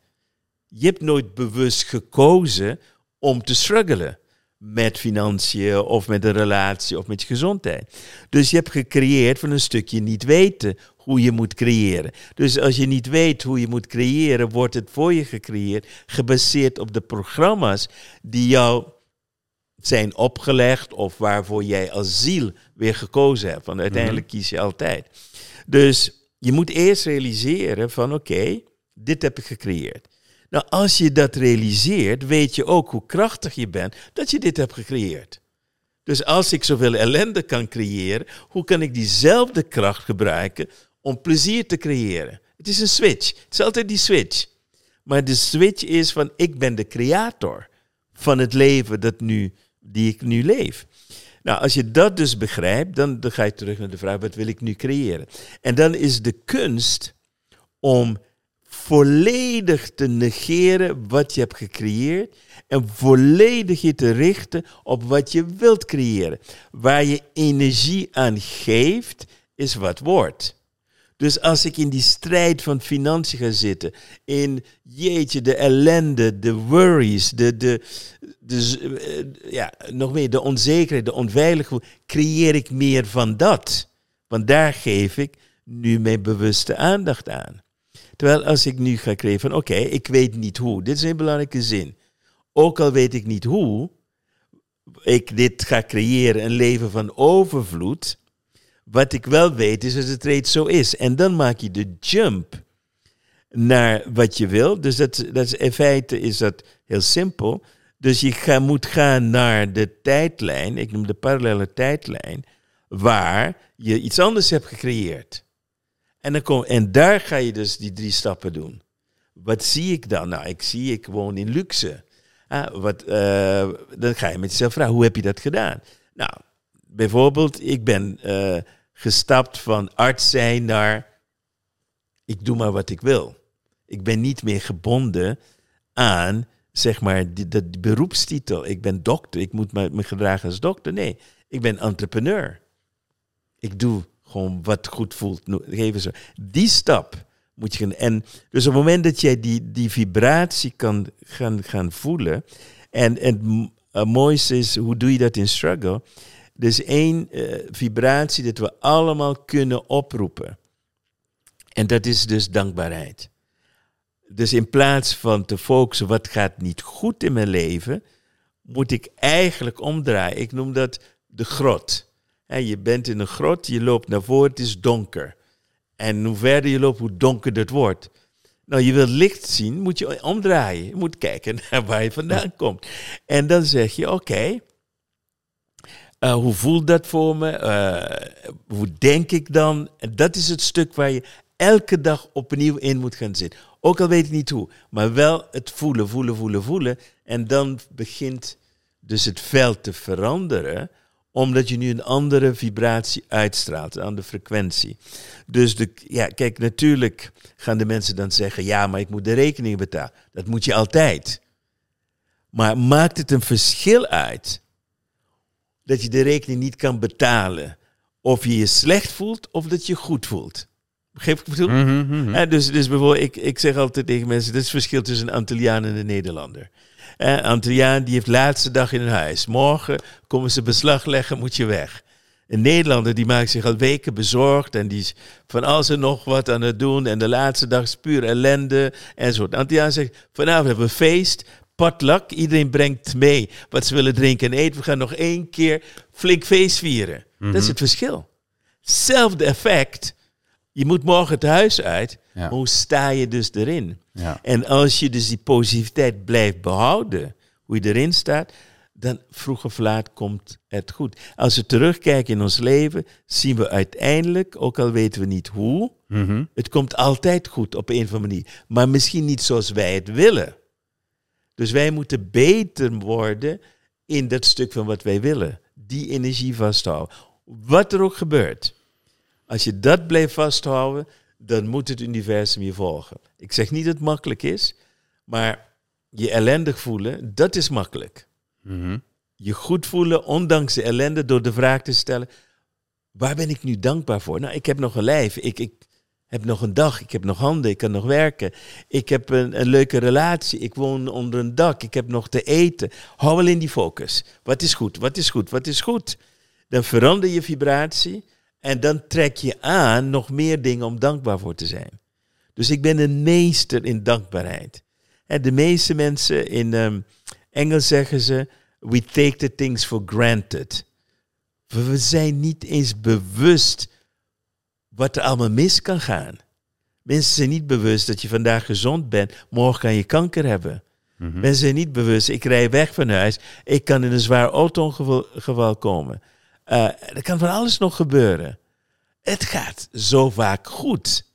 Je hebt nooit bewust gekozen om te struggelen met financiën of met een relatie of met je gezondheid. Dus je hebt gecreëerd van een stukje niet weten hoe je moet creëren. Dus als je niet weet hoe je moet creëren, wordt het voor je gecreëerd, gebaseerd op de programma's die jou zijn opgelegd of waarvoor jij als ziel weer gekozen hebt. Want uiteindelijk kies je altijd. Dus je moet eerst realiseren van oké, dit heb ik gecreëerd. Nou, als je dat realiseert, weet je ook hoe krachtig je bent dat je dit hebt gecreëerd. Dus als ik zoveel ellende kan creëren, hoe kan ik diezelfde kracht gebruiken om plezier te creëren? Het is een switch. Het is altijd die switch. Maar de switch is van ik ben de creator van het leven dat nu, die ik nu leef. Nou, als je dat dus begrijpt, dan, dan ga je terug naar de vraag, wat wil ik nu creëren? En dan is de kunst om volledig te negeren wat je hebt gecreëerd en volledig je te richten op wat je wilt creëren. Waar je energie aan geeft, is wat wordt. Dus als ik in die strijd van financiën ga zitten, in jeetje, de ellende, de worries, de, de, de, eh, ja, nog meer, de onzekerheid, de onveiligheid, creëer ik meer van dat. Want daar geef ik nu mijn bewuste aandacht aan. Terwijl als ik nu ga creëren van, oké, ik weet niet hoe. Dit is een belangrijke zin. Ook al weet ik niet hoe, ik dit ga creëren, een leven van overvloed. Wat ik wel weet is dat het reeds zo is. En dan maak je de jump naar wat je wil. Dus dat, dat is, in feite is dat heel simpel. Dus je ga, moet gaan naar de tijdlijn, ik noem de parallele tijdlijn, waar je iets anders hebt gecreëerd. En, dan kom, en daar ga je dus die drie stappen doen. Wat zie ik dan? Nou, ik zie, ik woon in luxe. Ah, wat, eh, dan ga je met jezelf vragen, hoe heb je dat gedaan? Nou, bijvoorbeeld, ik ben eh, gestapt van arts zijn naar ik doe maar wat ik wil. Ik ben niet meer gebonden aan, zeg maar, die, dat beroepstitel. Ik ben dokter, ik moet me, gedragen als dokter. Nee, ik ben entrepreneur. Ik doe gewoon wat goed voelt. Geven zo. Die stap moet je. En dus op het moment dat jij die, die vibratie kan gaan, gaan voelen. En, en het mooiste is, hoe doe je dat in struggle? Dus één eh, vibratie dat we allemaal kunnen oproepen. En dat is dus dankbaarheid. Dus in plaats van te focussen wat gaat niet goed in mijn leven, moet ik eigenlijk omdraaien. Ik noem dat de grot. Je bent in een grot, je loopt naar voren, het is donker. En hoe verder je loopt, hoe donkerder het wordt. Nou, je wilt licht zien, moet je omdraaien. Je moet kijken naar waar je vandaan komt. En dan zeg je, oké, eh, hoe voelt dat voor me? Eh, hoe denk ik dan? Dat is het stuk waar je elke dag opnieuw in moet gaan zitten. Ook al weet ik niet hoe, maar wel het voelen, voelen, voelen, voelen. En dan begint dus het veld te veranderen, omdat je nu een andere vibratie uitstraalt, een andere frequentie. Dus de, ja, kijk, natuurlijk gaan de mensen dan zeggen, ja, maar ik moet de rekening betalen. Dat moet je altijd. Maar maakt het een verschil uit dat je de rekening niet kan betalen. Of je je slecht voelt of dat je goed voelt. Begrijp ik bedoel? Eh, dus, dus bijvoorbeeld, ik, ik zeg altijd tegen mensen, dit is het verschil tussen een Antilliaan en een Nederlander. Eh, Antilliaan die heeft laatste dag in hun huis. Morgen komen ze beslag leggen, moet je weg. Een Nederlander die maakt zich al weken bezorgd en die is van alles en nog wat aan het doen. En de laatste dag is puur ellende enzovoort. Antilliaan zegt, vanavond hebben we feest, potluck. Iedereen brengt mee wat ze willen drinken en eten. We gaan nog één keer flink feest vieren. Dat is het verschil. Zelfde effect. Je moet morgen het huis uit. Ja. Hoe sta je dus erin? Ja. En als je dus die positiviteit blijft behouden, hoe je erin staat, dan vroeg of laat komt het goed. Als we terugkijken in ons leven, zien we uiteindelijk, ook al weten we niet hoe, Mhm. het komt altijd goed op een of andere manier. Maar misschien niet zoals wij het willen. Dus wij moeten beter worden in dat stuk van wat wij willen. Die energie vasthouden. Wat er ook gebeurt. Als je dat blijft vasthouden, dan moet het universum je volgen. Ik zeg niet dat het makkelijk is, maar je ellendig voelen, dat is makkelijk. Mhm. Je goed voelen, ondanks de ellende, door de vraag te stellen: waar ben ik nu dankbaar voor? Nou, ik heb nog een lijf, ik, ik heb nog een dag, ik heb nog handen, ik kan nog werken. Ik heb een, een leuke relatie, ik woon onder een dak, ik heb nog te eten. Hou wel in die focus. Wat is goed, wat is goed, wat is goed? Dan verander je vibratie en dan trek je aan nog meer dingen om dankbaar voor te zijn. Dus ik ben een meester in dankbaarheid. En de meeste mensen in ehm, Engels zeggen ze: We take the things for granted. We zijn niet eens bewust wat er allemaal mis kan gaan. Mensen zijn niet bewust dat je vandaag gezond bent, morgen kan je kanker hebben. Mhm. Mensen zijn niet bewust, ik rij weg van huis, ik kan in een zwaar auto-ongeval geval komen. Eh, er kan van alles nog gebeuren. Het gaat zo vaak goed.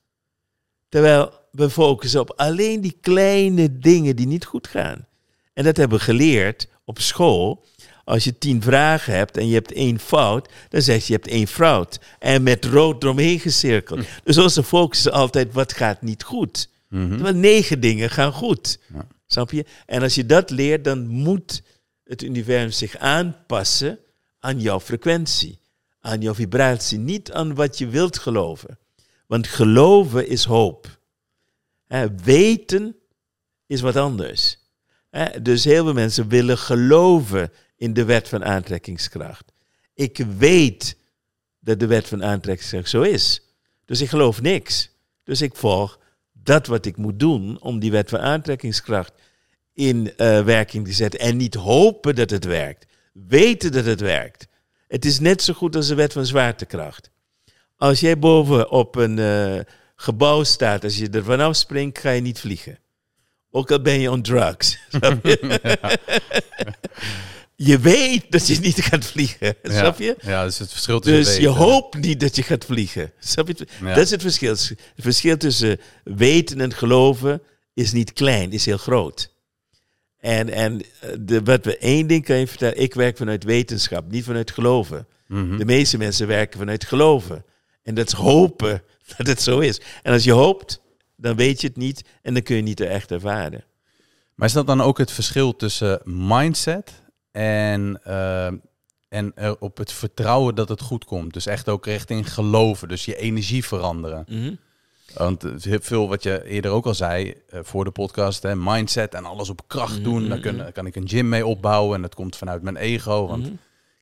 Terwijl we focussen op alleen die kleine dingen die niet goed gaan. En dat hebben we geleerd op school. Als je tien vragen hebt en je hebt één fout, dan zeg je je hebt één fout. En met rood eromheen gecirkeld. Dus onze focus is altijd wat gaat niet goed. Terwijl negen dingen gaan goed. Ja. Snap je? En als je dat leert, dan moet het universum zich aanpassen aan jouw frequentie, aan jouw vibratie, niet aan wat je wilt geloven. Want geloven is hoop. Weten is wat anders. Dus heel veel mensen willen geloven in de wet van aantrekkingskracht. Ik weet dat de wet van aantrekkingskracht zo is. Dus ik geloof niks. Dus ik volg dat wat ik moet doen om die wet van aantrekkingskracht in eh, werking te zetten. En niet hopen dat het werkt. Weten dat het werkt. Het is net zo goed als de wet van zwaartekracht. Als jij boven op een eh, gebouw staat, als je er vanaf springt, ga je niet vliegen. Ook al ben je on drugs. je? weet dat je niet gaat vliegen. Snap je? Ja, dus het verschil tussen Dus je hoopt niet dat je gaat vliegen. Snap je? Ja. Dat is het verschil. Het verschil tussen weten en geloven is niet klein, is heel groot. En, en eh, de, wat we één ding kan je vertellen, ik werk vanuit wetenschap, niet vanuit geloven. Mhm. De meeste mensen werken vanuit geloven. En dat is hopen dat het zo is. En als je hoopt, dan weet je het niet en dan kun je niet echt ervaren. Maar is dat dan ook het verschil tussen mindset en, eh, en op het vertrouwen dat het goed komt? Dus echt ook richting geloven, dus je energie veranderen. Want eh, heel veel wat je eerder ook al zei eh, voor de podcast, hè, mindset en alles op kracht doen, daar kun- kan ik een gym mee opbouwen en dat komt vanuit mijn ego. Want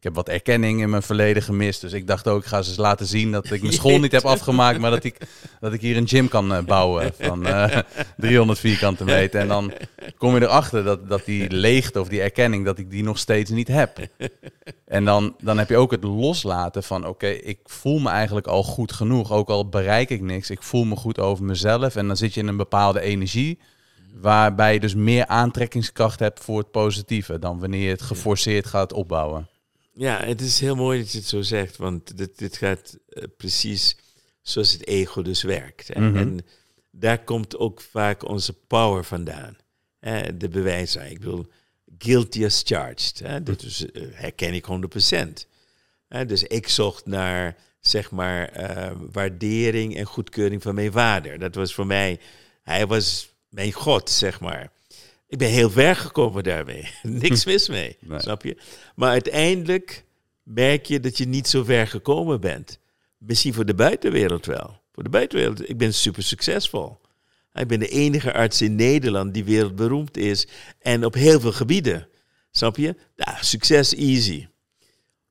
heb wat erkenning in mijn verleden gemist, dus ik dacht ook, ik ga ze eens laten zien dat ik mijn school niet heb afgemaakt, maar dat ik, dat ik hier een gym kan eh, bouwen van eh, 300 vierkante meter. En dan kom je erachter dat, dat die leegte of die erkenning, dat ik die nog steeds niet heb. En dan, dan heb je ook het loslaten van, oké, ik voel me eigenlijk al goed genoeg. Ook al bereik ik niks, ik voel me goed over mezelf. En dan zit je in een bepaalde energie, waarbij je dus meer aantrekkingskracht hebt voor het positieve dan wanneer je het geforceerd gaat opbouwen. Ja, het is heel mooi dat je het zo zegt, want dit, dit gaat eh, precies zoals het ego dus werkt. Hè. Mhm. En daar komt ook vaak onze power vandaan. Hè, de bewijzen. Ik bedoel, guilty as charged. Hè. Dat is, eh, herken ik 100%. Hè, dus ik zocht naar, zeg maar, eh, waardering en goedkeuring van mijn vader. Dat was voor mij, hij was mijn god, zeg maar. Ik ben heel ver gekomen daarmee. Niks mis mee, Nee. snap je? Maar uiteindelijk merk je dat je niet zo ver gekomen bent. Misschien voor de buitenwereld wel. Voor de buitenwereld, ik ben super succesvol. Ik ben de enige arts in Nederland die wereldberoemd is en op heel veel gebieden. Snap je? Ja, succes easy.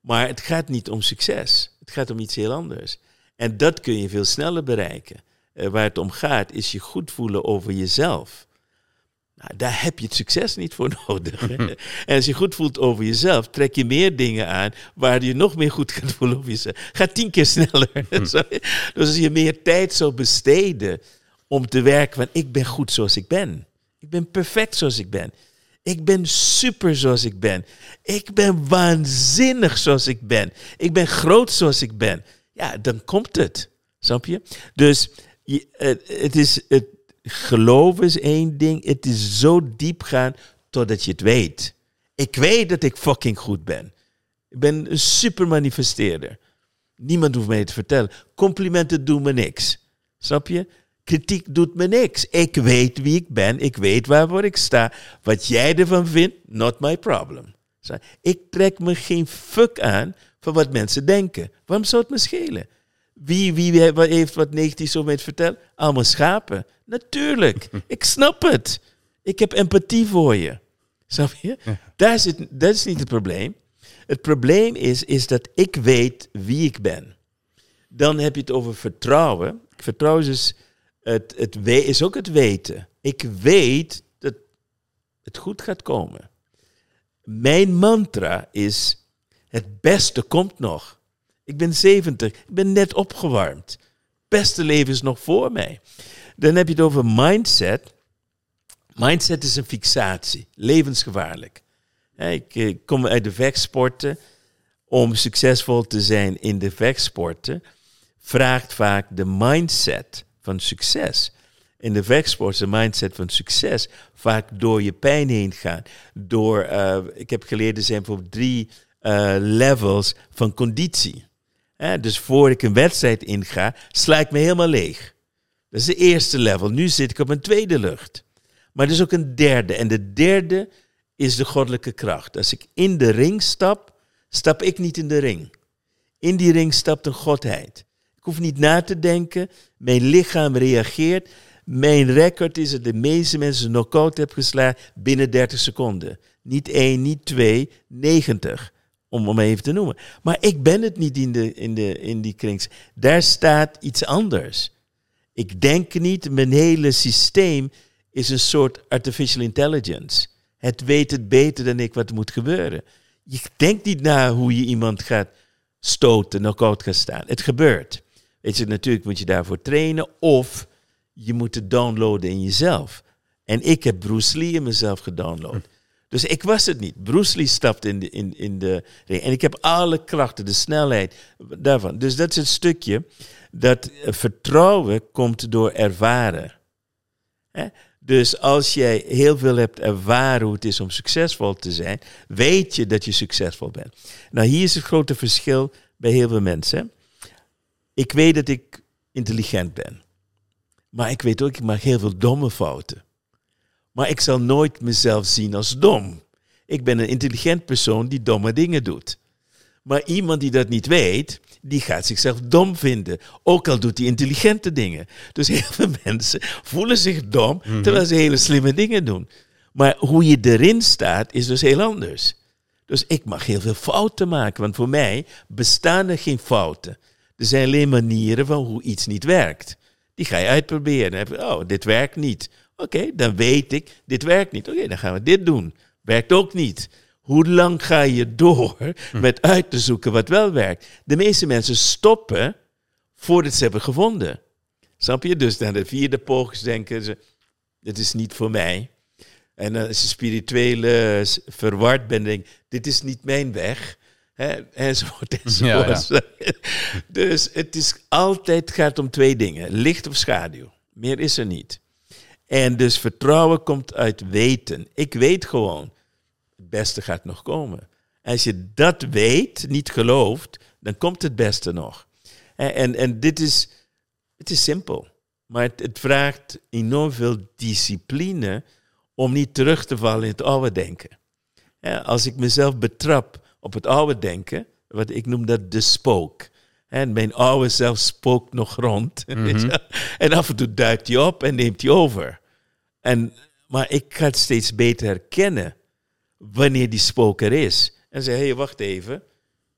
Maar het gaat niet om succes. Het gaat om iets heel anders. En dat kun je veel sneller bereiken. Uh, waar het om gaat, is je goed voelen over jezelf. Nou, daar heb je het succes niet voor nodig. en als je goed voelt over jezelf, trek je meer dingen aan waar je nog meer goed gaat voelen over jezelf. Ga tien keer sneller. dus als je meer tijd zou besteden om te werken van ik ben goed zoals ik ben. Ik ben perfect zoals ik ben. Ik ben super zoals ik ben. Ik ben waanzinnig zoals ik ben. Ik ben groot zoals ik ben. Ja, dan komt het. Snap je? Dus je, het, is, het geloof is één ding. Het is zo diep gaan totdat je het weet. Ik weet dat ik fucking goed ben. Ik ben een super manifesteerder. Niemand hoeft mij te vertellen. Complimenten doen me niks. Snap je? Kritiek doet me niks. Ik weet wie ik ben. Ik weet waarvoor ik sta. Wat jij ervan vindt, not my problem. Ik trek me geen fuck aan van wat mensen denken. Waarom zou het me schelen? Wie, wie heeft wat negatiefs om mij te vertellen? Allemaal schapen. Natuurlijk. ik snap het. Ik heb empathie voor je. Snap je? Daar zit, dat is niet het probleem. Het probleem is, is dat ik weet wie ik ben. Dan heb je het over vertrouwen. Vertrouwen is het, het is ook het weten. Ik weet dat het goed gaat komen. Mijn mantra is: het beste komt nog. Ik ben 70, ik ben net opgewarmd. Beste leven is nog voor mij. Dan heb je het over mindset. Mindset is een fixatie, levensgevaarlijk. Ik kom uit de vechtsporten. Om succesvol te zijn in de vechtsporten vraagt vaak de mindset van succes. In de vechtsport is de mindset van succes vaak door je pijn heen gaan. Door, uh, ik heb geleerd, er zijn bijvoorbeeld drie uh, levels van conditie. Dus voor ik een wedstrijd inga, sla ik me helemaal leeg. Dat is de eerste level. Nu zit ik op een tweede lucht. Maar er is ook een derde. En de derde is de goddelijke kracht. Als ik in de ring stap, stap ik niet in de ring. In die ring stapt een godheid. Ik hoef niet na te denken. Mijn lichaam reageert. Mijn record is dat de meeste mensen een knockout heb geslagen binnen 30 seconden. Niet één, niet twee, 90. Om hem even te noemen. Maar ik ben het niet in, de, in, de, in die krings. Daar staat iets anders. Ik denk niet, mijn hele systeem is een soort artificial intelligence. Het weet het beter dan ik wat moet gebeuren. Je denkt niet na hoe je iemand gaat stoten, knock-out gaat staan. Het gebeurt. Weet je, natuurlijk moet je daarvoor trainen of je moet het downloaden in jezelf. En ik heb Bruce Lee in mezelf gedownload. Dus ik was het niet. Bruce Lee stapt in de, in, in de. En ik heb alle krachten, de snelheid daarvan. Dus dat is het stukje dat vertrouwen komt door ervaren. Dus als jij heel veel hebt ervaren hoe het is om succesvol te zijn, weet je dat je succesvol bent. Nou, hier is het grote verschil bij heel veel mensen. Ik weet dat ik intelligent ben. Maar ik weet ook, ik maak heel veel domme fouten. Maar ik zal nooit mezelf zien als dom. Ik ben een intelligent persoon die domme dingen doet. Maar iemand die dat niet weet, die gaat zichzelf dom vinden. Ook al doet hij intelligente dingen. Dus heel veel mensen voelen zich dom, mhm. terwijl ze hele slimme dingen doen. Maar hoe je erin staat, is dus heel anders. Dus ik mag heel veel fouten maken, want voor mij bestaan er geen fouten. Er zijn alleen manieren van hoe iets niet werkt. Die ga je uitproberen. oh, dit werkt niet. Oké, dan weet ik, dit werkt niet. Oké, dan gaan we dit doen. Werkt ook niet. Hoe lang ga je door hm. met uit te zoeken wat wel werkt? De meeste mensen stoppen voordat ze hebben gevonden. Snap je? Dus na de vierde poging denken ze, dit is niet voor mij. En als je spiritueel verward bent, denk dit is niet mijn weg. Hè, enzovoort, enzovoort. Ja, ja. Dus het is altijd gaat om twee dingen: licht of schaduw. Meer is er niet. En dus vertrouwen komt uit weten. Ik weet gewoon, het beste gaat nog komen. Als je dat weet, niet gelooft, dan komt het beste nog. En, en, en dit is, het is simpel. Maar het, vraagt enorm veel discipline om niet terug te vallen in het oude denken. Als ik mezelf betrap op het oude denken, wat ik noem dat de spook. En mijn oude zelf spookt nog rond. Mhm. En af en toe duikt hij op en neemt hij over. En, maar ik ga het steeds beter herkennen wanneer die spook er is. En zeg, hé, hey, wacht even.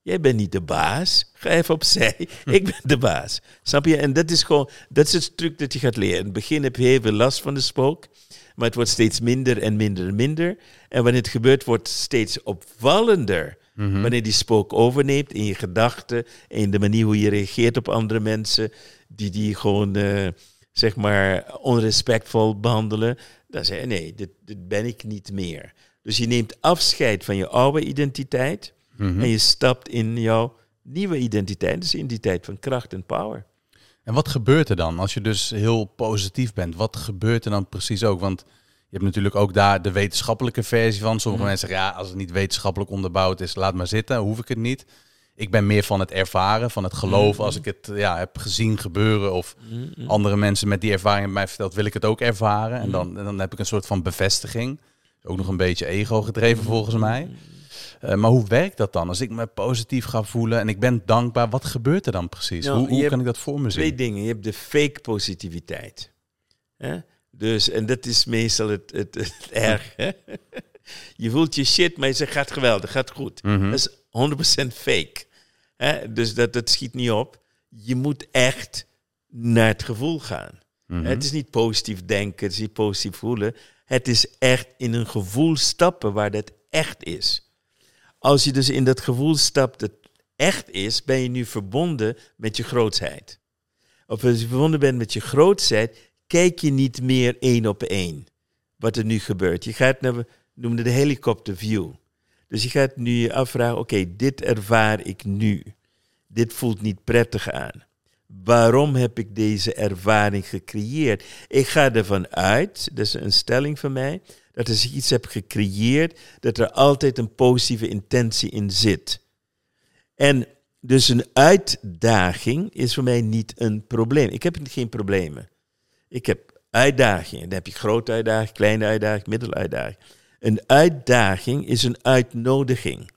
Jij bent niet de baas. Ga even opzij. Ik ben de baas. Snap je? En dat is gewoon, dat is het truc dat je gaat leren. In het begin heb je heel veel last van de spook. Maar het wordt steeds minder en minder en minder. En wanneer het gebeurt, wordt het steeds opvallender. Mhm. Wanneer die spook overneemt in je gedachten, in de manier hoe je reageert op andere mensen, die die gewoon, eh, zeg maar, onrespectvol behandelen, dan zeg je, nee, dit, dit ben ik niet meer. Dus je neemt afscheid van je oude identiteit Mhm. en je stapt in jouw nieuwe identiteit, dus in die tijd van kracht en power. En wat gebeurt er dan als je dus heel positief bent? Wat gebeurt er dan precies ook? Want je hebt natuurlijk ook daar de wetenschappelijke versie van. Sommige Mhm. mensen zeggen, ja, als het niet wetenschappelijk onderbouwd is, laat maar zitten, hoef ik het niet. Ik ben meer van het ervaren, van het geloven. Mhm. Als ik het ja, heb gezien gebeuren of andere mensen met die ervaring hebben mij verteld, wil ik het ook ervaren. En dan, dan heb ik een soort van bevestiging. Ook nog een beetje ego gedreven volgens mij. Eh, maar hoe werkt dat dan? Als ik me positief ga voelen en ik ben dankbaar, wat gebeurt er dan precies? Nou, hoe hoe kan ik dat voor me zien? Twee dingen. Je hebt de fake positiviteit. Hè? Dus, en dat is meestal het, het, het erg. Hè? Je voelt je shit, maar je zegt gaat geweldig, gaat goed. Mhm. Dat is 100% fake. Hè? Dus dat, dat schiet niet op. Je moet echt naar het gevoel gaan. Mhm. Het is niet positief denken, het is niet positief voelen. Het is echt in een gevoel stappen waar dat echt is. Als je dus in dat gevoel stapt dat echt is, ben je nu verbonden met je grootsheid. Of als je verbonden bent met je grootsheid, kijk je niet meer één op één wat er nu gebeurt. Je gaat naar, noemen de helikopterview. Dus je gaat nu je afvragen, oké, dit ervaar ik nu. Dit voelt niet prettig aan. Waarom heb ik deze ervaring gecreëerd? Ik ga ervan uit, dat is een stelling van mij, dat als ik iets heb gecreëerd, dat er altijd een positieve intentie in zit. En dus een uitdaging is voor mij niet een probleem. Ik heb geen problemen. Ik heb uitdagingen. Dan heb je grote uitdaging, kleine uitdaging, middeluitdaging. Een uitdaging is een uitnodiging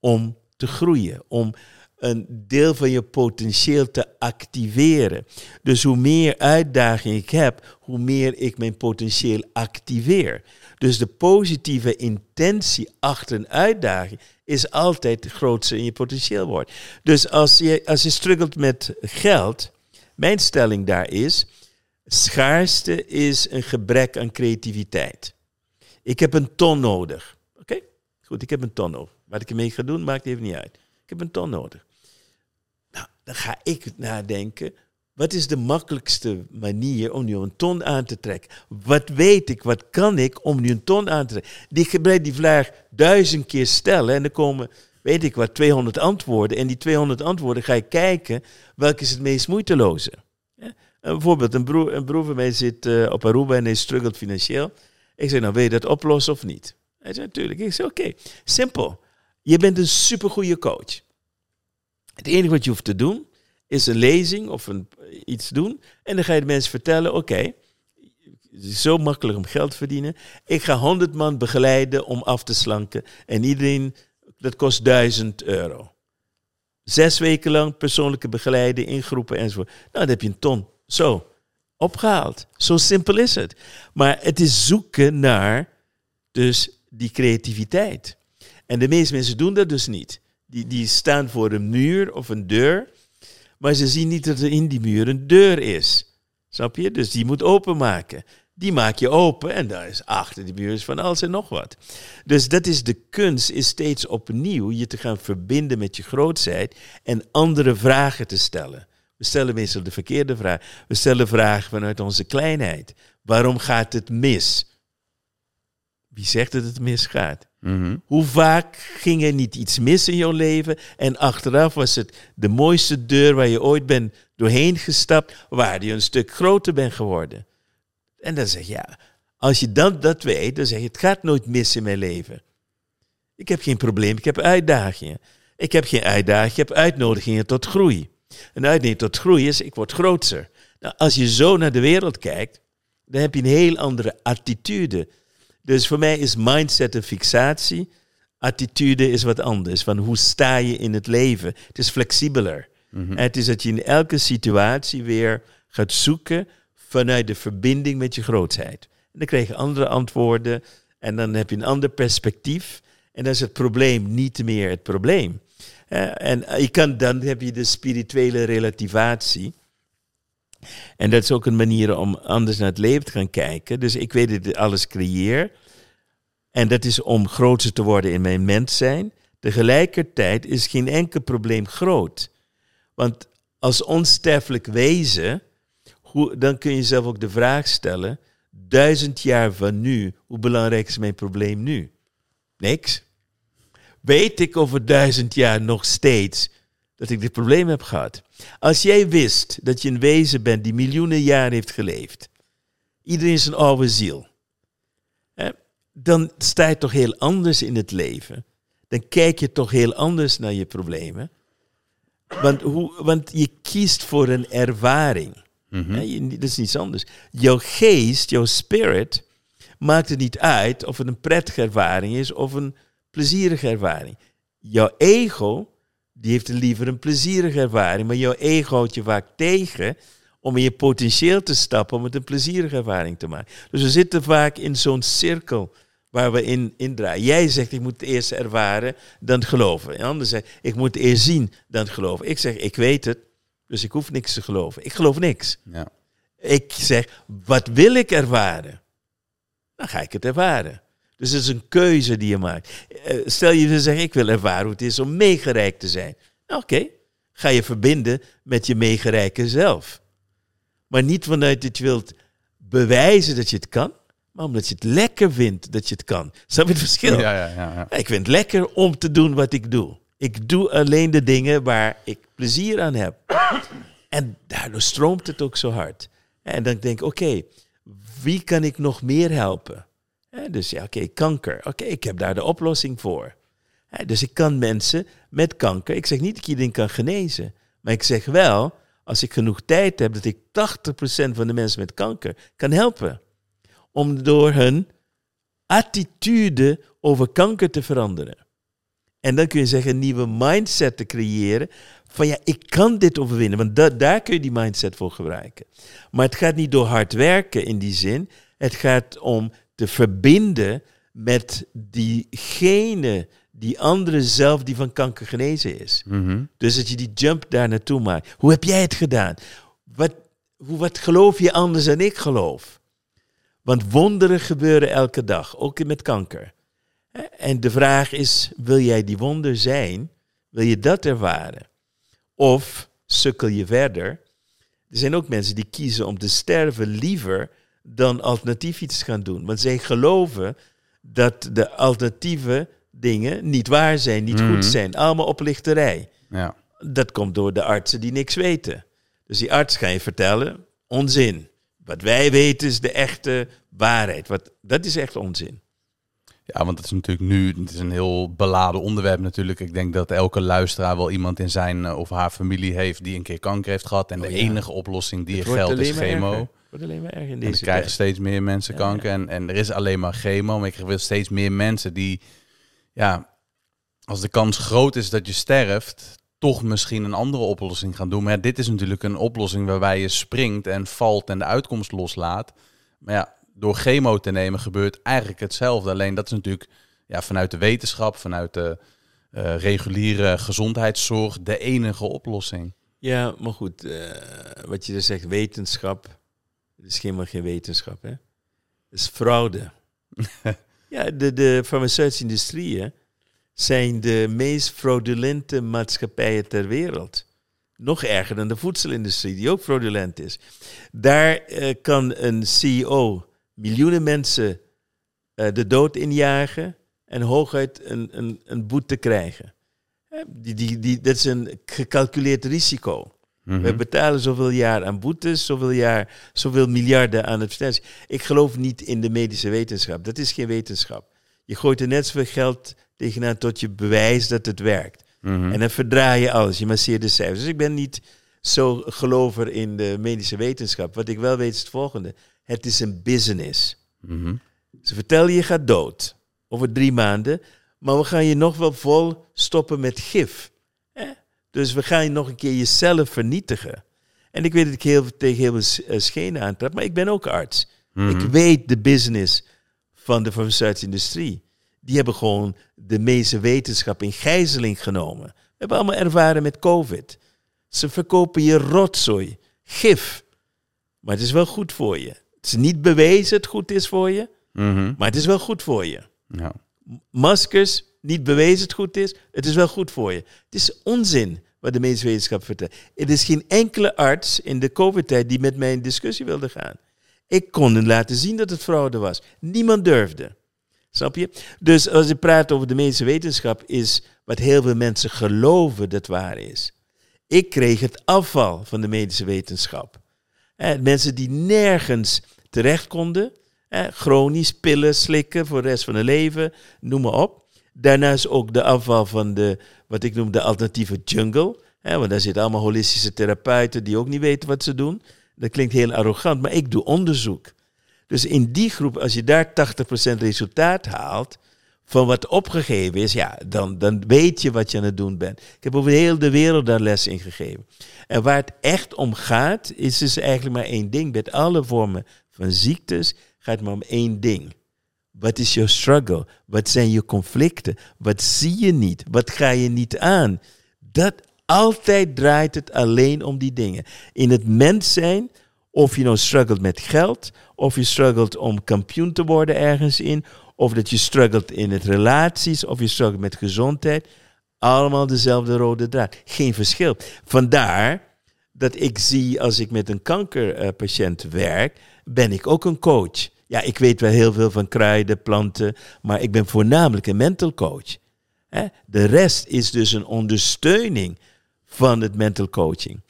om te groeien, om een deel van je potentieel te activeren. Dus hoe meer uitdaging ik heb, hoe meer ik mijn potentieel activeer. Dus de positieve intentie achter een uitdaging is altijd het grootste in je potentieel wordt. Dus als je, als je struggelt met geld, mijn stelling daar is, schaarste is een gebrek aan creativiteit. Ik heb een ton nodig. Oké, goed, ik heb een ton nodig. Wat ik ermee ga doen, maakt even niet uit. Ik heb een ton nodig. Nou, dan ga ik nadenken. Wat is de makkelijkste manier om nu een ton aan te trekken? Wat weet ik, wat kan ik om nu een ton aan te trekken? Die gebruik die vraag duizend keer stellen en dan komen, weet ik wat, 200 antwoorden. En die 200 antwoorden ga ik kijken, welke is het meest moeiteloze? Bijvoorbeeld, een broer, een broer van mij zit eh, op Aruba en hij struggelt financieel. Ik zeg, nou wil je dat oplossen of niet? Hij zei, natuurlijk. Ik zei, oké, simpel. Je bent een supergoeie coach. Het enige wat je hoeft te doen, is een lezing of een, iets doen. En dan ga je de mensen vertellen, oké, het is zo makkelijk om geld te verdienen. Ik ga 100 man begeleiden om af te slanken. En iedereen, dat kost 1000 euro. Zes weken lang persoonlijke begeleiding in groepen enzovoort. Nou, dan heb je een ton. Zo, opgehaald. Zo simpel is het. Maar het is zoeken naar dus die creativiteit. En de meeste mensen doen dat dus niet. Die, die staan voor een muur of een deur, maar ze zien niet dat er in die muur een deur is. Snap je? Dus die moet openmaken. Die maak je open en daar is achter die muur is van alles en nog wat. Dus dat is de kunst, is steeds opnieuw je te gaan verbinden met je grootheid en andere vragen te stellen. We stellen meestal de verkeerde vraag. We stellen vragen vanuit onze kleinheid. Waarom gaat het mis? Wie zegt dat het misgaat? Mhm. Hoe vaak ging er niet iets mis in jouw leven en achteraf was het de mooiste deur waar je ooit bent doorheen gestapt, waar je een stuk groter bent geworden? En dan zeg je, ja, als je dan dat weet, dan zeg je, het gaat nooit mis in mijn leven. Ik heb geen probleem, ik heb uitdagingen. Ik heb geen uitdagingen, ik heb uitnodigingen tot groei. Een uitnodiging tot groei is, ik word groter. Nou, als je zo naar de wereld kijkt, dan heb je een heel andere attitude. Dus voor mij is mindset een fixatie. Attitude is wat anders. Van hoe sta je in het leven? Het is flexibeler. Mhm. Het is dat je in elke situatie weer gaat zoeken vanuit de verbinding met je grootheid. En dan krijg je andere antwoorden en dan heb je een ander perspectief. En dan is het probleem niet meer het probleem. Eh, en je kan, dan heb je de spirituele relativatie. En dat is ook een manier om anders naar het leven te gaan kijken. Dus ik weet dat ik alles creëer. En dat is om groter te worden in mijn mens zijn. Tegelijkertijd is geen enkel probleem groot. Want als onsterfelijk wezen, hoe, dan kun je zelf ook de vraag stellen: duizend jaar van nu, hoe belangrijk is mijn probleem nu? Niks. Weet ik over duizend jaar nog steeds dat ik dit probleem heb gehad? Als jij wist dat je een wezen bent die miljoenen jaren heeft geleefd, iedereen is een oude ziel, hè, dan sta je toch heel anders in het leven. Dan kijk je toch heel anders naar je problemen. Want, hoe, want je kiest voor een ervaring. Mhm. Hè, je- dat is niets anders. Jouw geest, jouw spirit, maakt het niet uit of het een prettige ervaring is of een plezierige ervaring. Jouw ego, die heeft liever een plezierige ervaring, maar jouw ego houdt je vaak tegen om in je potentieel te stappen om het een plezierige ervaring te maken. Dus we zitten vaak in zo'n cirkel waar we in, in draaien. Jij zegt, ik moet het eerst ervaren, dan geloven. En ander zegt, ik moet het eerst zien, dan geloven. Ik zeg, ik weet het, dus ik hoef niks te geloven. Ik geloof niks. Ja. Ik zeg, wat wil ik ervaren? Dan ga ik het ervaren. Dus het is een keuze die je maakt. Eh, Stel je te zeggen, ik wil ervaren hoe het is om meegereikt te zijn. Nou, Oké, ga je verbinden met je meegerijke zelf. Maar niet vanuit dat je wilt bewijzen dat je het kan, maar omdat je het lekker vindt dat je het kan. Snap je het verschil? Ja, ja, ja, ja. Ik vind het lekker om te doen wat ik doe. Ik doe alleen de dingen waar ik plezier aan heb. En daardoor stroomt het ook zo hard. En dan denk ik, oké, wie kan ik nog meer helpen? Dus ja, oké, kanker. Oké, ik heb daar de oplossing voor. Dus ik kan mensen met kanker, ik zeg niet dat ik iedereen kan genezen. Maar ik zeg wel, als ik genoeg tijd heb, dat ik 80% van de mensen met kanker kan helpen. Om door hun attitude over kanker te veranderen. En dan kun je zeggen een nieuwe mindset te creëren. Van ja, ik kan dit overwinnen. Want da- daar kun je die mindset voor gebruiken. Maar het gaat niet door hard werken in die zin. Het gaat om te verbinden met diegene, die andere zelf die van kanker genezen is. Mhm. Dus dat je die jump daar naartoe maakt. Hoe heb jij het gedaan? Wat, hoe, wat geloof je anders dan ik geloof? Want wonderen gebeuren elke dag, ook met kanker. En de vraag is, wil jij die wonder zijn? Wil je dat ervaren? Of sukkel je verder? Er zijn ook mensen die kiezen om te sterven liever dan alternatief iets gaan doen. Want zij geloven dat de alternatieve dingen niet waar zijn, niet Mhm. goed zijn. Allemaal oplichterij. ja. Dat komt door de artsen die niks weten. Dus die arts ga je vertellen, onzin. Wat wij weten is de echte waarheid. Wat, dat is echt onzin. Ja, want het is natuurlijk nu het is een heel beladen onderwerp natuurlijk. Ik denk dat elke luisteraar wel iemand in zijn eh, of haar familie heeft die een keer kanker heeft gehad. En Oh de ja. enige oplossing die Het er geldt is chemo. erger. Wordt alleen maar erger in En er deze krijgen tijd. steeds meer mensen Ja, kanker. En, en er is alleen maar chemo. Maar ik wil steeds meer mensen die, ja, als de kans groot is dat je sterft, toch misschien een andere oplossing gaan doen. Maar ja, dit is natuurlijk een oplossing waarbij je springt en valt en de uitkomst loslaat. Maar ja, door chemo te nemen gebeurt eigenlijk hetzelfde. Alleen dat is natuurlijk ja, vanuit de wetenschap, vanuit de eh, reguliere gezondheidszorg, de enige oplossing. Ja, maar goed, eh, wat je dus zegt, wetenschap. Het is helemaal geen wetenschap, hè? Het is fraude. ja, de, de farmaceutische industrieën zijn de meest fraudulente maatschappijen ter wereld. Nog erger dan de voedselindustrie, die ook fraudulent is. Daar eh, kan een CEO miljoenen mensen eh, de dood injagen en hooguit een, een, een boete krijgen. Die, die, die, dat is een gecalculeerd risico. Mhm. We betalen zoveel jaar aan boetes, zoveel, jaar, zoveel miljarden aan advertenties. Ik geloof niet in de medische wetenschap. Dat is geen wetenschap. Je gooit er net zoveel geld tegenaan tot je bewijst dat het werkt. Mhm. En dan verdraai je alles, je masseert de cijfers. Dus ik ben niet zo gelover in de medische wetenschap. Wat ik wel weet is het volgende. Het is een business. Mhm. Ze vertellen je gaat dood over drie maanden, maar we gaan je nog wel vol stoppen met gif. Dus we gaan nog een keer jezelf vernietigen. En ik weet dat ik heel, tegen heel veel eh, schenen aantrap, maar ik ben ook arts. Mhm. Ik weet de business van de farmaceutische industrie. Die hebben gewoon de meeste wetenschap in gijzeling genomen. We hebben allemaal ervaren met COVID. Ze verkopen je rotzooi, gif. Maar het is wel goed voor je. Het is niet bewezen het goed is voor je, Mhm. maar het is wel goed voor je. Ja. Maskers, niet bewezen het goed is, het is wel goed voor je. Het is onzin wat de medische wetenschap vertelt. Er is geen enkele arts in de COVID-tijd die met mij in discussie wilde gaan. Ik kon laten zien dat het fraude was. Niemand durfde. Snap je? Dus als je praat over de medische wetenschap, is wat heel veel mensen geloven dat waar is. Ik kreeg het afval van de medische wetenschap. Eh, mensen die nergens terecht konden, eh, chronisch pillen slikken voor de rest van hun leven, noem maar op. Daarnaast ook de afval van de, wat ik noem de alternatieve jungle. Hè, want daar zitten allemaal holistische therapeuten die ook niet weten wat ze doen. Dat klinkt heel arrogant, maar ik doe onderzoek. Dus in die groep, als je daar 80% resultaat haalt van wat opgegeven is, ja, dan, dan weet je wat je aan het doen bent. Ik heb over heel de wereld daar les in gegeven. En waar het echt om gaat, is dus eigenlijk maar één ding. Met alle vormen van ziektes gaat het maar om één ding. Wat is jouw struggle? Wat zijn je conflicten? Wat zie je niet? Wat ga je niet aan? Dat altijd draait het alleen om die dingen. In het mens zijn, of je nou struggelt met geld, of je struggelt om kampioen te worden ergens in, of dat je struggelt in het relaties, of je struggelt met gezondheid, allemaal dezelfde rode draad. Geen verschil. Vandaar dat ik zie als ik met een kankerpatiënt werk, ben ik ook een coach. Ja, ik weet wel heel veel van kruiden, planten, maar ik ben voornamelijk een mental coach. Hè? De rest is dus een ondersteuning van het mental coaching.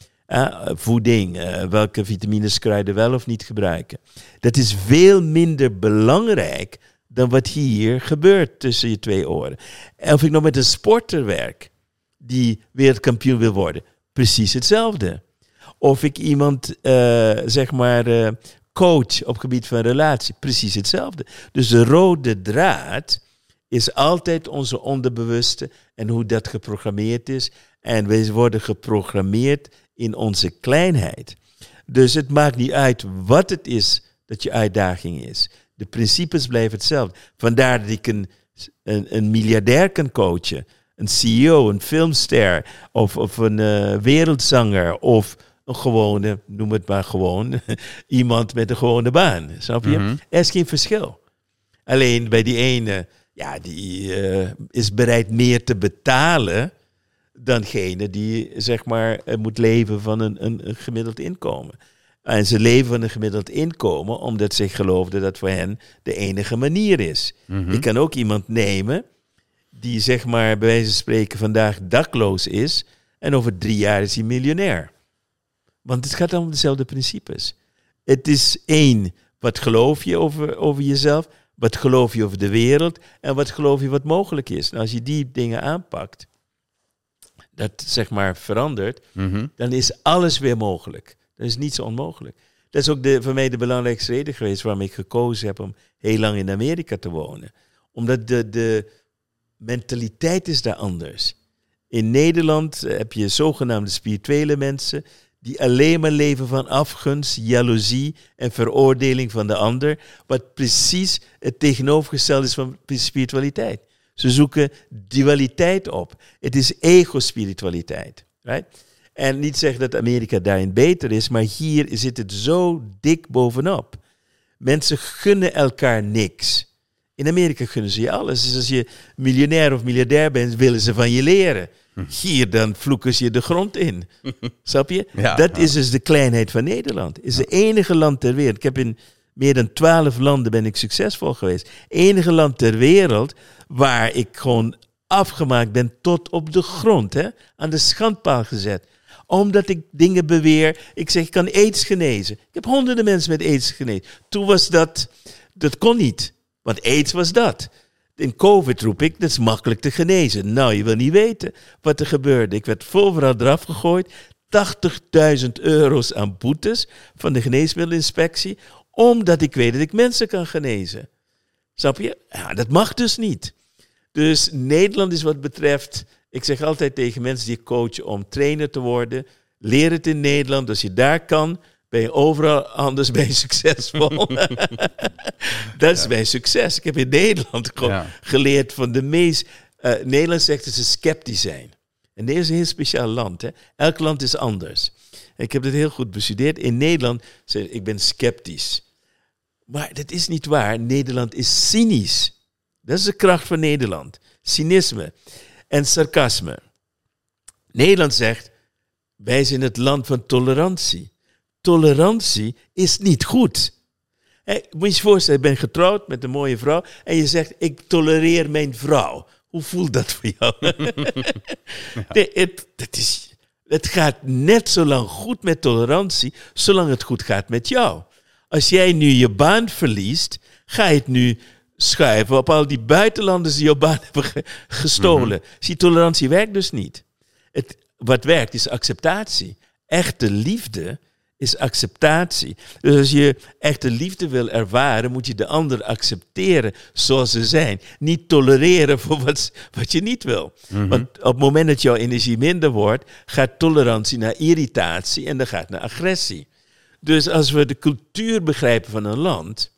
Voeding, eh, welke vitamines kruiden wel of niet gebruiken. Dat is veel minder belangrijk dan wat hier gebeurt tussen je twee oren. En of ik nog met een sporter werk die wereldkampioen wil worden, precies hetzelfde. Of ik iemand, eh, zeg maar, eh, coach op gebied van relatie, precies hetzelfde. Dus de rode draad is altijd onze onderbewuste en hoe dat geprogrammeerd is. En we worden geprogrammeerd in onze kleinheid. Dus het maakt niet uit wat het is dat je uitdaging is. De principes blijven hetzelfde. Vandaar dat ik een, een, miljardair kan coachen. Een CEO, een filmster of, of een eh, wereldzanger of een gewone, noem het maar gewoon, iemand met een gewone baan. Snap je? Mhm. Er is geen verschil. Alleen bij die ene, ja, die eh, is bereid meer te betalen dangene die zeg maar eh, moet leven van een, een, een gemiddeld inkomen. En ze leven van een gemiddeld inkomen omdat ze geloofden dat voor hen de enige manier is. Mhm. Ik kan ook iemand nemen die zeg maar bij wijze van spreken vandaag dakloos is en over drie jaar is hij miljonair. Want het gaat om dezelfde principes. Het is één, wat geloof je over, over jezelf? Wat geloof je over de wereld? En wat geloof je wat mogelijk is? Nou, als je die dingen aanpakt, dat zeg maar verandert, Mhm. dan is alles weer mogelijk. Dan is niets onmogelijk. Dat is ook de, voor mij de belangrijkste reden geweest waarom ik gekozen heb om heel lang in Amerika te wonen. Omdat de, de mentaliteit is daar anders. In Nederland heb je zogenaamde spirituele mensen die alleen maar leven van afgunst, jaloezie en veroordeling van de ander, wat precies het tegenovergestelde is van spiritualiteit. Ze zoeken dualiteit op. Het is ego-spiritualiteit. Right? En niet zeggen dat Amerika daarin beter is, maar hier zit het zo dik bovenop. Mensen gunnen elkaar niks. In Amerika gunnen ze je alles. Dus als je miljonair of miljardair bent, willen ze van je leren. Hier dan vloeken ze je de grond in. Snap je? Ja, dat ja. is dus de kleinheid van Nederland. Het is het enige land ter wereld. Ik heb in meer dan twaalf landen ben ik succesvol geweest. Enige land ter wereld waar ik gewoon afgemaakt ben tot op de grond. Hè? Aan de schandpaal gezet. Omdat ik dingen beweer. Ik zeg, ik kan aids genezen. Ik heb honderden mensen met aids genezen. Toen was dat, dat kon niet. Want aids was dat. In COVID roep ik, dat is makkelijk te genezen. Nou, je wil niet weten wat er gebeurde. Ik werd vooral eraf gegooid. 80.000 euro's aan boetes van de geneesmiddelinspectie. Omdat ik weet dat ik mensen kan genezen. Snap je? Ja, dat mag dus niet. Dus Nederland is wat betreft Ik zeg altijd tegen mensen die ik coach om trainer te worden, leer het in Nederland. Als je daar kan, ben je overal anders ben je succesvol. dat is mijn succes. Ik heb in Nederland Ja. geleerd van de meest... eh, Nederland zegt dat ze sceptisch zijn. En dit is een heel speciaal land. Hè? Elk land is anders. Ik heb het heel goed bestudeerd. In Nederland zeg ik ben sceptisch. Maar dat is niet waar. Nederland is cynisch. Dat is de kracht van Nederland. Cynisme en sarcasme. Nederland zegt, wij zijn het land van tolerantie. Tolerantie is niet goed. Hé, moet je je voorstellen, je bent getrouwd met een mooie vrouw en je zegt, ik tolereer mijn vrouw. Hoe voelt dat voor jou? nee, het, is, het gaat net zo lang goed met tolerantie, zolang het goed gaat met jou. Als jij nu je baan verliest, ga je het nu schuiven op al die buitenlanders die jouw baan hebben ge- gestolen. Zie, tolerantie werkt dus niet. Het, wat werkt is acceptatie. Echte liefde is acceptatie. Dus als je echte liefde wil ervaren, moet je de ander accepteren zoals ze zijn. Niet tolereren voor wat, wat je niet wil. Want op het moment dat jouw energie minder wordt, gaat tolerantie naar irritatie en dan gaat naar agressie. Dus als we de cultuur begrijpen van een land.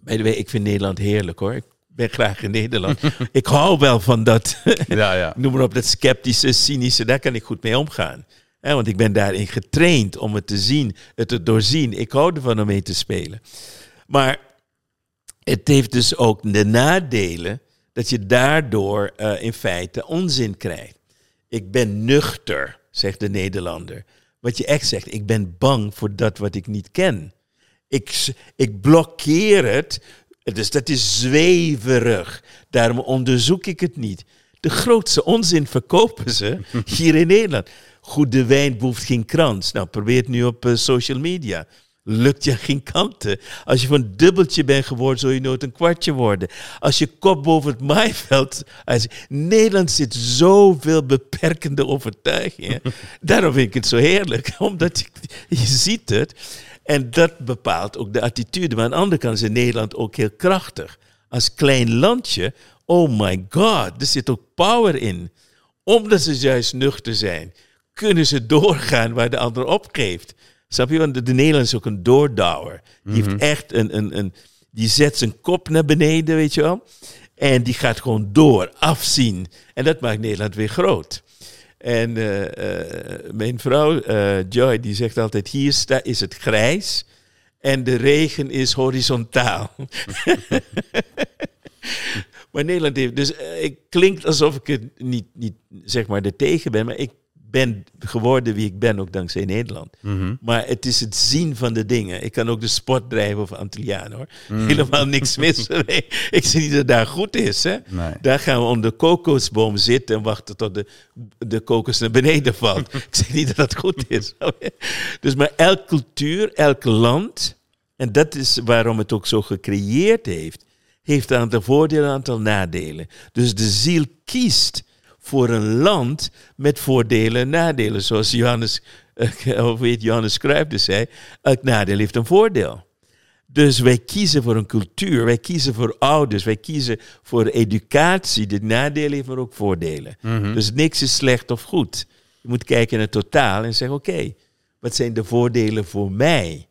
By the way, ik vind Nederland heerlijk hoor. Ik ben graag in Nederland. ik hou wel van dat Ja, ja. noem maar op, dat sceptische, cynische, daar kan ik goed mee omgaan. Want ik ben daarin getraind om het te zien, het te doorzien. Ik hou ervan om mee te spelen. Maar het heeft dus ook de nadelen dat je daardoor eh, in feite onzin krijgt. Ik ben nuchter, zegt de Nederlander. Wat je echt zegt, ik ben bang voor dat wat ik niet ken. Ik, ik blokkeer het, dus dat is zweverig. Daarom onderzoek ik het niet. De grootste onzin verkopen ze hier in Nederland. Goede wijn behoeft geen krans. Nou, probeer het nu op eh, social media. Lukt je geen kanten. Als je van een dubbeltje bent geworden, zul je nooit een kwartje worden. Als je kop boven het maaiveld... Als, Nederland zit zoveel beperkende overtuigingen. Daarom vind ik het zo heerlijk. Omdat je, je ziet het. En dat bepaalt ook de attitude. Maar aan de andere kant is Nederland ook heel krachtig. Als klein landje, oh my god, er zit ook power in. Omdat ze juist nuchter zijn, kunnen ze doorgaan waar de ander opgeeft. Snap je? Want de, de Nederlander is ook een doordouwer. Die heeft echt een, een, een... Die zet zijn kop naar beneden, weet je wel. En die gaat gewoon door, afzien. En dat maakt Nederland weer groot. En eh, eh, mijn vrouw, eh, Joy, die zegt altijd: hier sta, is het grijs en de regen is horizontaal. maar Nederland heeft. Dus ik klinkt alsof ik het niet, niet zeg maar er tegen ben, maar ik ben geworden wie ik ben ook dankzij Nederland. Mhm. Maar het is het zien van de dingen. Ik kan ook de sport drijven of Antilliaan hoor. Helemaal niks mis. ik zie niet dat daar goed is. Hè? Nee. Daar gaan we onder de kokosboom zitten en wachten tot de, de kokos naar beneden valt. ik zeg niet dat dat goed is. dus maar elke cultuur, elk land, en dat is waarom het ook zo gecreëerd heeft, heeft een aantal voordelen en een aantal nadelen. Dus de ziel kiest voor een land met voordelen en nadelen. Zoals Johannes, eh, of weet Johannes dus zei, elk nadeel heeft een voordeel. Dus wij kiezen voor een cultuur, wij kiezen voor ouders, wij kiezen voor educatie. De nadelen heeft maar ook voordelen. Dus niks is slecht of goed. Je moet kijken naar het totaal en zeggen, oké, wat zijn de voordelen voor mij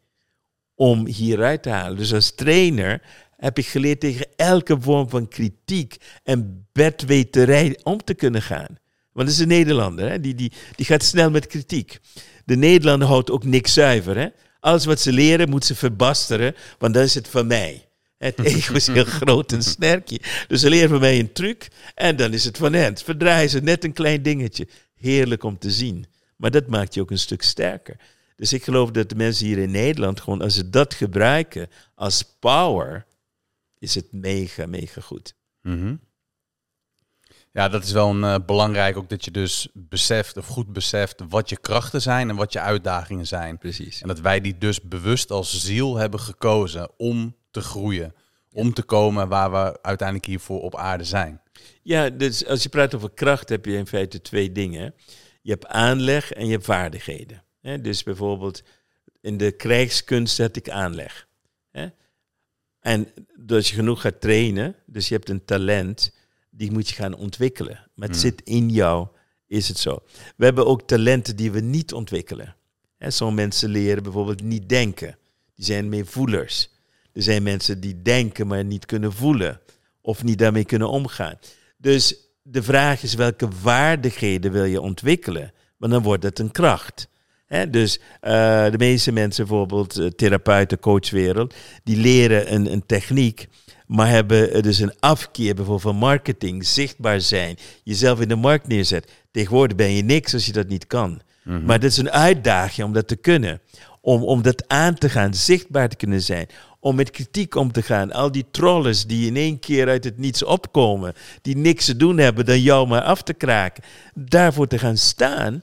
om hieruit te halen? Dus als trainer heb ik geleerd tegen elke vorm van kritiek en bedweterij om te kunnen gaan. Want dat is een Nederlander, hè? Die, die, die gaat snel met kritiek. De Nederlander houdt ook niks zuiver. Hè? Alles wat ze leren moet ze verbasteren, want dan is het van mij. Het ego is heel groot en sterkje. Dus ze leren van mij een truc en dan is het van hen. Verdraaien ze net een klein dingetje. Heerlijk om te zien. Maar dat maakt je ook een stuk sterker. Dus ik geloof dat de mensen hier in Nederland gewoon, als ze dat gebruiken als power, is het mega, mega goed. Mhm. Ja, dat is wel een, eh, belangrijk ook dat je dus beseft of goed beseft wat je krachten zijn en wat je uitdagingen zijn. Precies. En dat wij die dus bewust als ziel hebben gekozen om te groeien. Om te komen waar we uiteindelijk hiervoor op aarde zijn. Ja, dus als je praat over kracht heb je in feite twee dingen. Je hebt aanleg en je hebt vaardigheden. Dus bijvoorbeeld in de krijgskunst had ik aanleg. En als je genoeg gaat trainen, dus je hebt een talent, die moet je gaan ontwikkelen. Maar het Mm. zit in jou, is het zo. We hebben ook talenten die we niet ontwikkelen. Hè, sommige mensen leren bijvoorbeeld niet denken. Die zijn meer voelers. Er zijn mensen die denken, maar niet kunnen voelen. Of niet daarmee kunnen omgaan. Dus de vraag is welke vaardigheden wil je ontwikkelen? Want dan wordt het een kracht. Dus eh, de meeste mensen, bijvoorbeeld eh, therapeuten, coachwereld, die leren een, een techniek, maar hebben dus een afkeer bijvoorbeeld van marketing, zichtbaar zijn, jezelf in de markt neerzet. Tegenwoordig ben je niks als je dat niet kan. Mhm. Maar dat is een uitdaging om dat te kunnen. Om, om dat aan te gaan, zichtbaar te kunnen zijn. Om met kritiek om te gaan. Al die trollers die in één keer uit het niets opkomen. Die niks te doen hebben dan jou maar af te kraken. Daarvoor te gaan staan,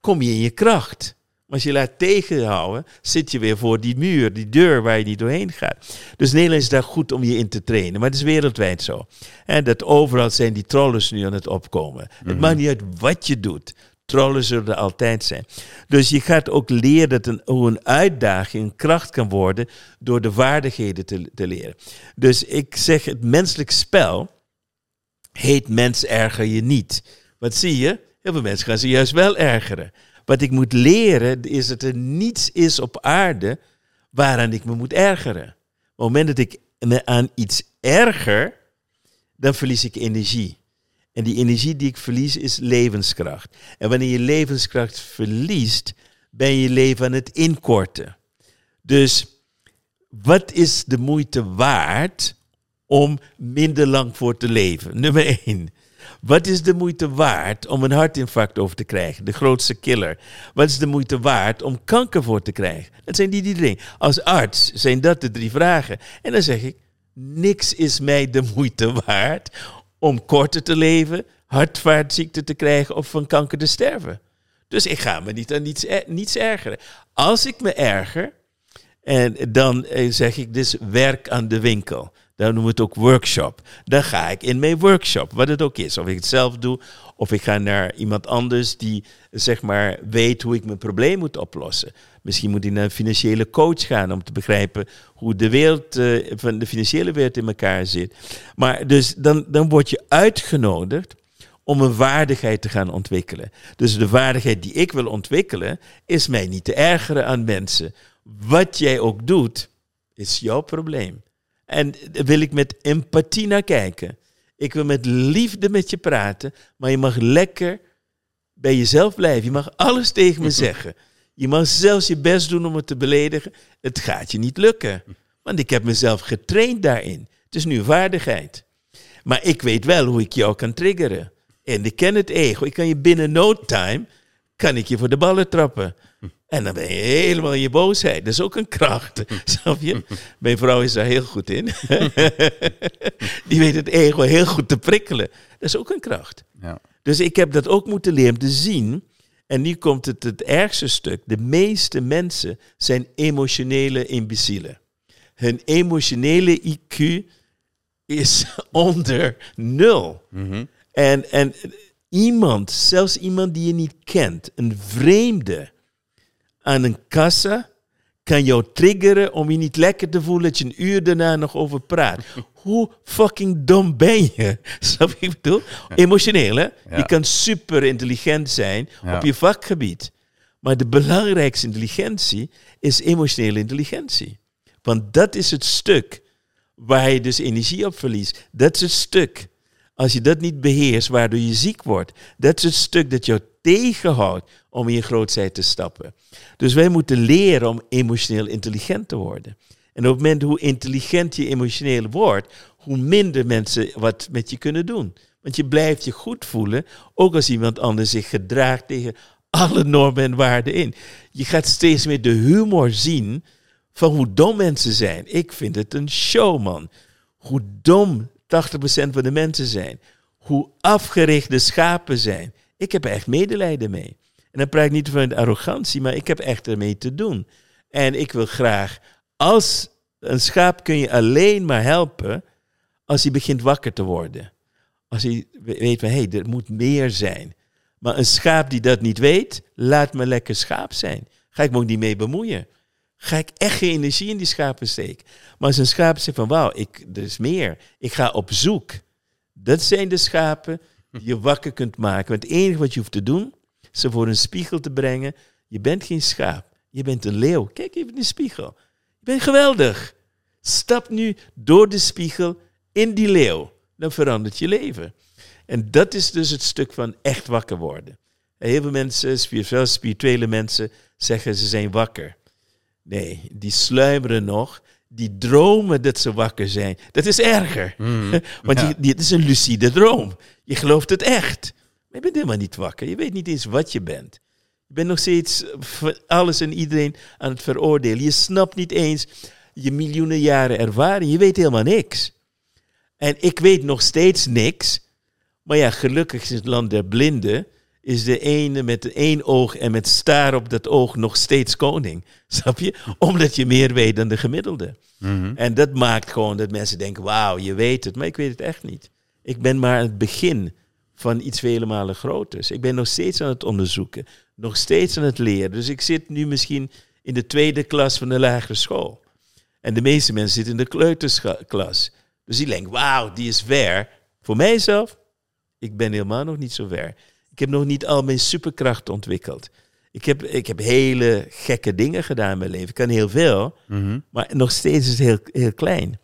kom je in je kracht. Als je laat tegenhouden, zit je weer voor die muur, die deur waar je niet doorheen gaat. Dus Nederland is daar goed om je in te trainen. Maar het is wereldwijd zo. En dat overal zijn die trollers nu aan het opkomen. Het maakt niet uit wat je doet. Trollen zullen er altijd zijn. Dus je gaat ook leren dat een, hoe een uitdaging een kracht kan worden door de vaardigheden te, te leren. Dus ik zeg, het menselijk spel heet mens erger je niet. Wat zie je? Heel veel mensen gaan ze juist wel ergeren. Wat ik moet leren is dat er niets is op aarde waaraan ik me moet ergeren. Op het moment dat ik me aan iets erger, dan verlies ik energie. En die energie die ik verlies is levenskracht. En wanneer je levenskracht verliest, ben je leven aan het inkorten. Dus wat is de moeite waard om minder lang voor te leven? Nummer één. Wat is de moeite waard om een hartinfarct over te krijgen? De grootste killer. Wat is de moeite waard om kanker voor te krijgen? Dat zijn die, die dingen. Als arts zijn dat de drie vragen. En dan zeg ik, niks is mij de moeite waard om korter te leven, hartvaartziekte te krijgen of van kanker te sterven. Dus ik ga me niet aan niets, niets ergeren. Als ik me erger, en dan eh, zeg ik dus werk aan de winkel. Dan noemen we het ook workshop. Dan ga ik in mijn workshop, wat het ook is. Of ik het zelf doe, of ik ga naar iemand anders die zeg maar weet hoe ik mijn probleem moet oplossen. Misschien moet ik naar een financiële coach gaan om te begrijpen hoe de wereld eh, van de financiële wereld in elkaar zit. Maar dus dan, dan word je uitgenodigd om een vaardigheid te gaan ontwikkelen. Dus de vaardigheid die ik wil ontwikkelen, is mij niet te ergeren aan mensen. Wat jij ook doet, is jouw probleem. En daar wil ik met empathie naar kijken. Ik wil met liefde met je praten, maar je mag lekker bij jezelf blijven. Je mag alles tegen me zeggen. Je mag zelfs je best doen om het te beledigen. Het gaat je niet lukken. Want ik heb mezelf getraind daarin. Het is nu vaardigheid. Maar ik weet wel hoe ik jou kan triggeren. En ik ken het ego. Ik kan je binnen no time, kan ik je voor de ballen trappen. En dan ben je helemaal in je boosheid. Dat is ook een kracht. Snap je? Mijn vrouw is daar heel goed in. Die weet het ego heel goed te prikkelen. Dat is ook een kracht. Ja. Dus ik heb dat ook moeten leren te zien. En nu komt het het ergste stuk. De meeste mensen zijn emotionele imbecielen. Hun emotionele IQ is onder nul. Mhm. En, en iemand, zelfs iemand die je niet kent, een vreemde aan een kassa, kan jou triggeren om je niet lekker te voelen dat je een uur daarna nog over praat. Hoe fucking dom ben je? Snap je wat ik bedoel? Emotioneel, hè? Ja. Je kan super intelligent zijn Ja. op je vakgebied. Maar de belangrijkste intelligentie is emotionele intelligentie. Want dat is het stuk waar je dus energie op verliest. Dat is het stuk. Als je dat niet beheerst, waardoor je ziek wordt. Dat is het stuk dat jou tegenhoudt om in je grootheid te stappen. Dus wij moeten leren om emotioneel intelligent te worden. En op het moment hoe intelligent je emotioneel wordt, hoe minder mensen wat met je kunnen doen. Want je blijft je goed voelen, ook als iemand anders zich gedraagt tegen alle normen en waarden in. Je gaat steeds meer de humor zien van hoe dom mensen zijn. Ik vind het een show, man. Hoe dom 80% van de mensen zijn. Hoe afgericht de schapen zijn. Ik heb echt medelijden mee. En dan praat ik niet van arrogantie, maar ik heb echt ermee te doen. En ik wil graag, als een schaap kun je alleen maar helpen als hij begint wakker te worden. Als hij weet van, hé, hey, er moet meer zijn. Maar een schaap die dat niet weet, laat me lekker schaap zijn. Ga ik me ook niet mee bemoeien. Ga ik echt geen energie in die schapen steken. Maar als een schaap zegt van, wauw, ik, er is meer. Ik ga op zoek. Dat zijn de schapen die je wakker kunt maken. Want het enige wat je hoeft te doen, ze voor een spiegel te brengen. Je bent geen schaap, je bent een leeuw. Kijk even in de spiegel. Je bent geweldig. Stap nu door de spiegel in die leeuw. Dan verandert je leven. En dat is dus het stuk van echt wakker worden. Heel veel mensen, spirituele mensen, zeggen ze zijn wakker. Nee, die sluimeren nog. Die dromen dat ze wakker zijn. Dat is erger. Mhm. Want Ja. je, dit is een lucide droom. Je gelooft het echt. Maar je bent helemaal niet wakker. Je weet niet eens wat je bent. Je bent nog steeds alles en iedereen aan het veroordelen. Je snapt niet eens je miljoenen jaren ervaring. Je weet helemaal niks. En ik weet nog steeds niks. Maar ja, gelukkig in het land der blinden is de ene met één oog en met staar op dat oog nog steeds koning. Snap je? Omdat je meer weet dan de gemiddelde. Mhm. En dat maakt gewoon dat mensen denken, wauw, je weet het. Maar ik weet het echt niet. Ik ben maar aan het begin van iets vele malen groters. Ik ben nog steeds aan het onderzoeken. Nog steeds aan het leren. Dus ik zit nu misschien in de tweede klas van de lagere school. En de meeste mensen zitten in de kleutersklas. Dus die denken, wauw, die is ver. Voor mijzelf, ik ben helemaal nog niet zo ver. Ik heb nog niet al mijn superkrachten ontwikkeld. Ik heb, ik heb hele gekke dingen gedaan in mijn leven. Ik kan heel veel. Mhm. Maar nog steeds is het heel, heel klein.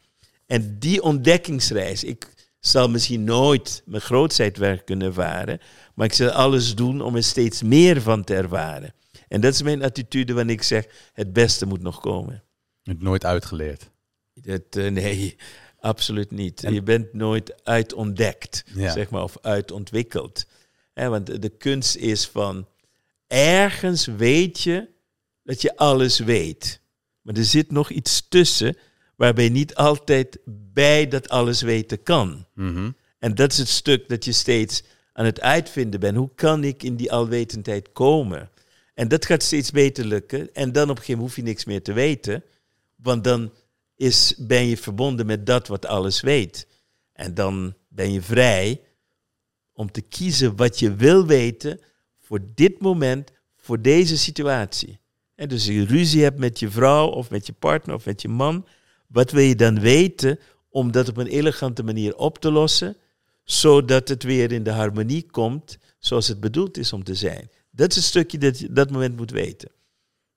En die ontdekkingsreis, ik zal misschien nooit mijn grootzijdwerk kunnen ervaren, maar ik zal alles doen om er steeds meer van te ervaren. En dat is mijn attitude wanneer ik zeg, het beste moet nog komen. Je hebt nooit uitgeleerd. Dat, eh, nee, absoluut niet. En- Je bent nooit uitontdekt, Ja. zeg maar, of uitontwikkeld. Want de- de kunst is van, ergens weet je dat je alles weet. Maar er zit nog iets tussen waarbij je niet altijd bij dat alles weten kan. Mhm. En dat is het stuk dat je steeds aan het uitvinden bent. Hoe kan ik in die alwetendheid komen? En dat gaat steeds beter lukken. En dan op een gegeven moment hoef je niks meer te weten. Want dan is, ben je verbonden met dat wat alles weet. En dan ben je vrij om te kiezen wat je wil weten voor dit moment, voor deze situatie. En dus als je ruzie hebt met je vrouw of met je partner of met je man, wat wil je dan weten om dat op een elegante manier op te lossen, zodat het weer in de harmonie komt zoals het bedoeld is om te zijn. Dat is het stukje dat je dat moment moet weten.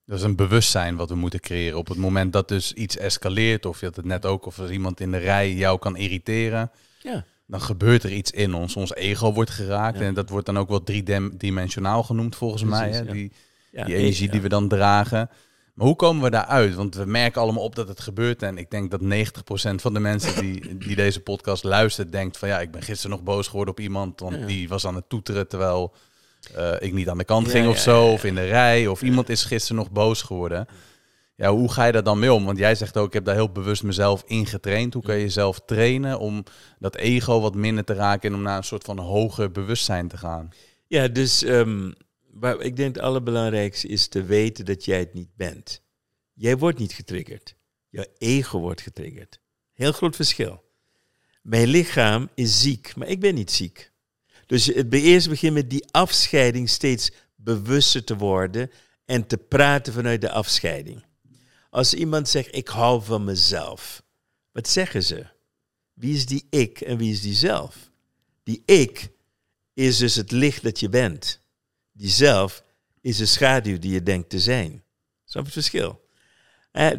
Dat is een bewustzijn wat we moeten creëren. Op het moment dat dus iets escaleert, of je had het net ook, of er iemand in de rij jou kan irriteren, Ja. Dan gebeurt er iets in ons. Ons ego wordt geraakt Ja. en dat wordt dan ook wel driedimensionaal genoemd volgens mij. Hè? ja. Die, Ja, die energie ja. die we dan dragen. Maar hoe komen we daaruit? Want we merken allemaal op dat het gebeurt. En ik denk dat 90% van de mensen die, die deze podcast luistert, denkt van ja, ik ben gisteren nog boos geworden op iemand. Want die was aan het toeteren terwijl eh, ik niet aan de kant ging of zo. Of in de rij. Of iemand is gisteren nog boos geworden. Ja, hoe ga je daar dan mee om? Want jij zegt ook, ik heb daar heel bewust mezelf in getraind. Hoe kan je jezelf trainen om dat ego wat minder te raken en om naar een soort van hoger bewustzijn te gaan? Ja, dus ehm, waar, ik denk het allerbelangrijkste is te weten dat jij het niet bent. Jij wordt niet getriggerd. Jouw ego wordt getriggerd. Heel groot verschil. Mijn lichaam is ziek, maar ik ben niet ziek. Dus het eerst begint met die afscheiding steeds bewuster te worden en te praten vanuit de afscheiding. Als iemand zegt, ik hou van mezelf, wat zeggen ze? Wie is die ik en wie is die zelf? Die ik is dus het licht dat je bent. Die zelf is de schaduw die je denkt te zijn. Snap het verschil?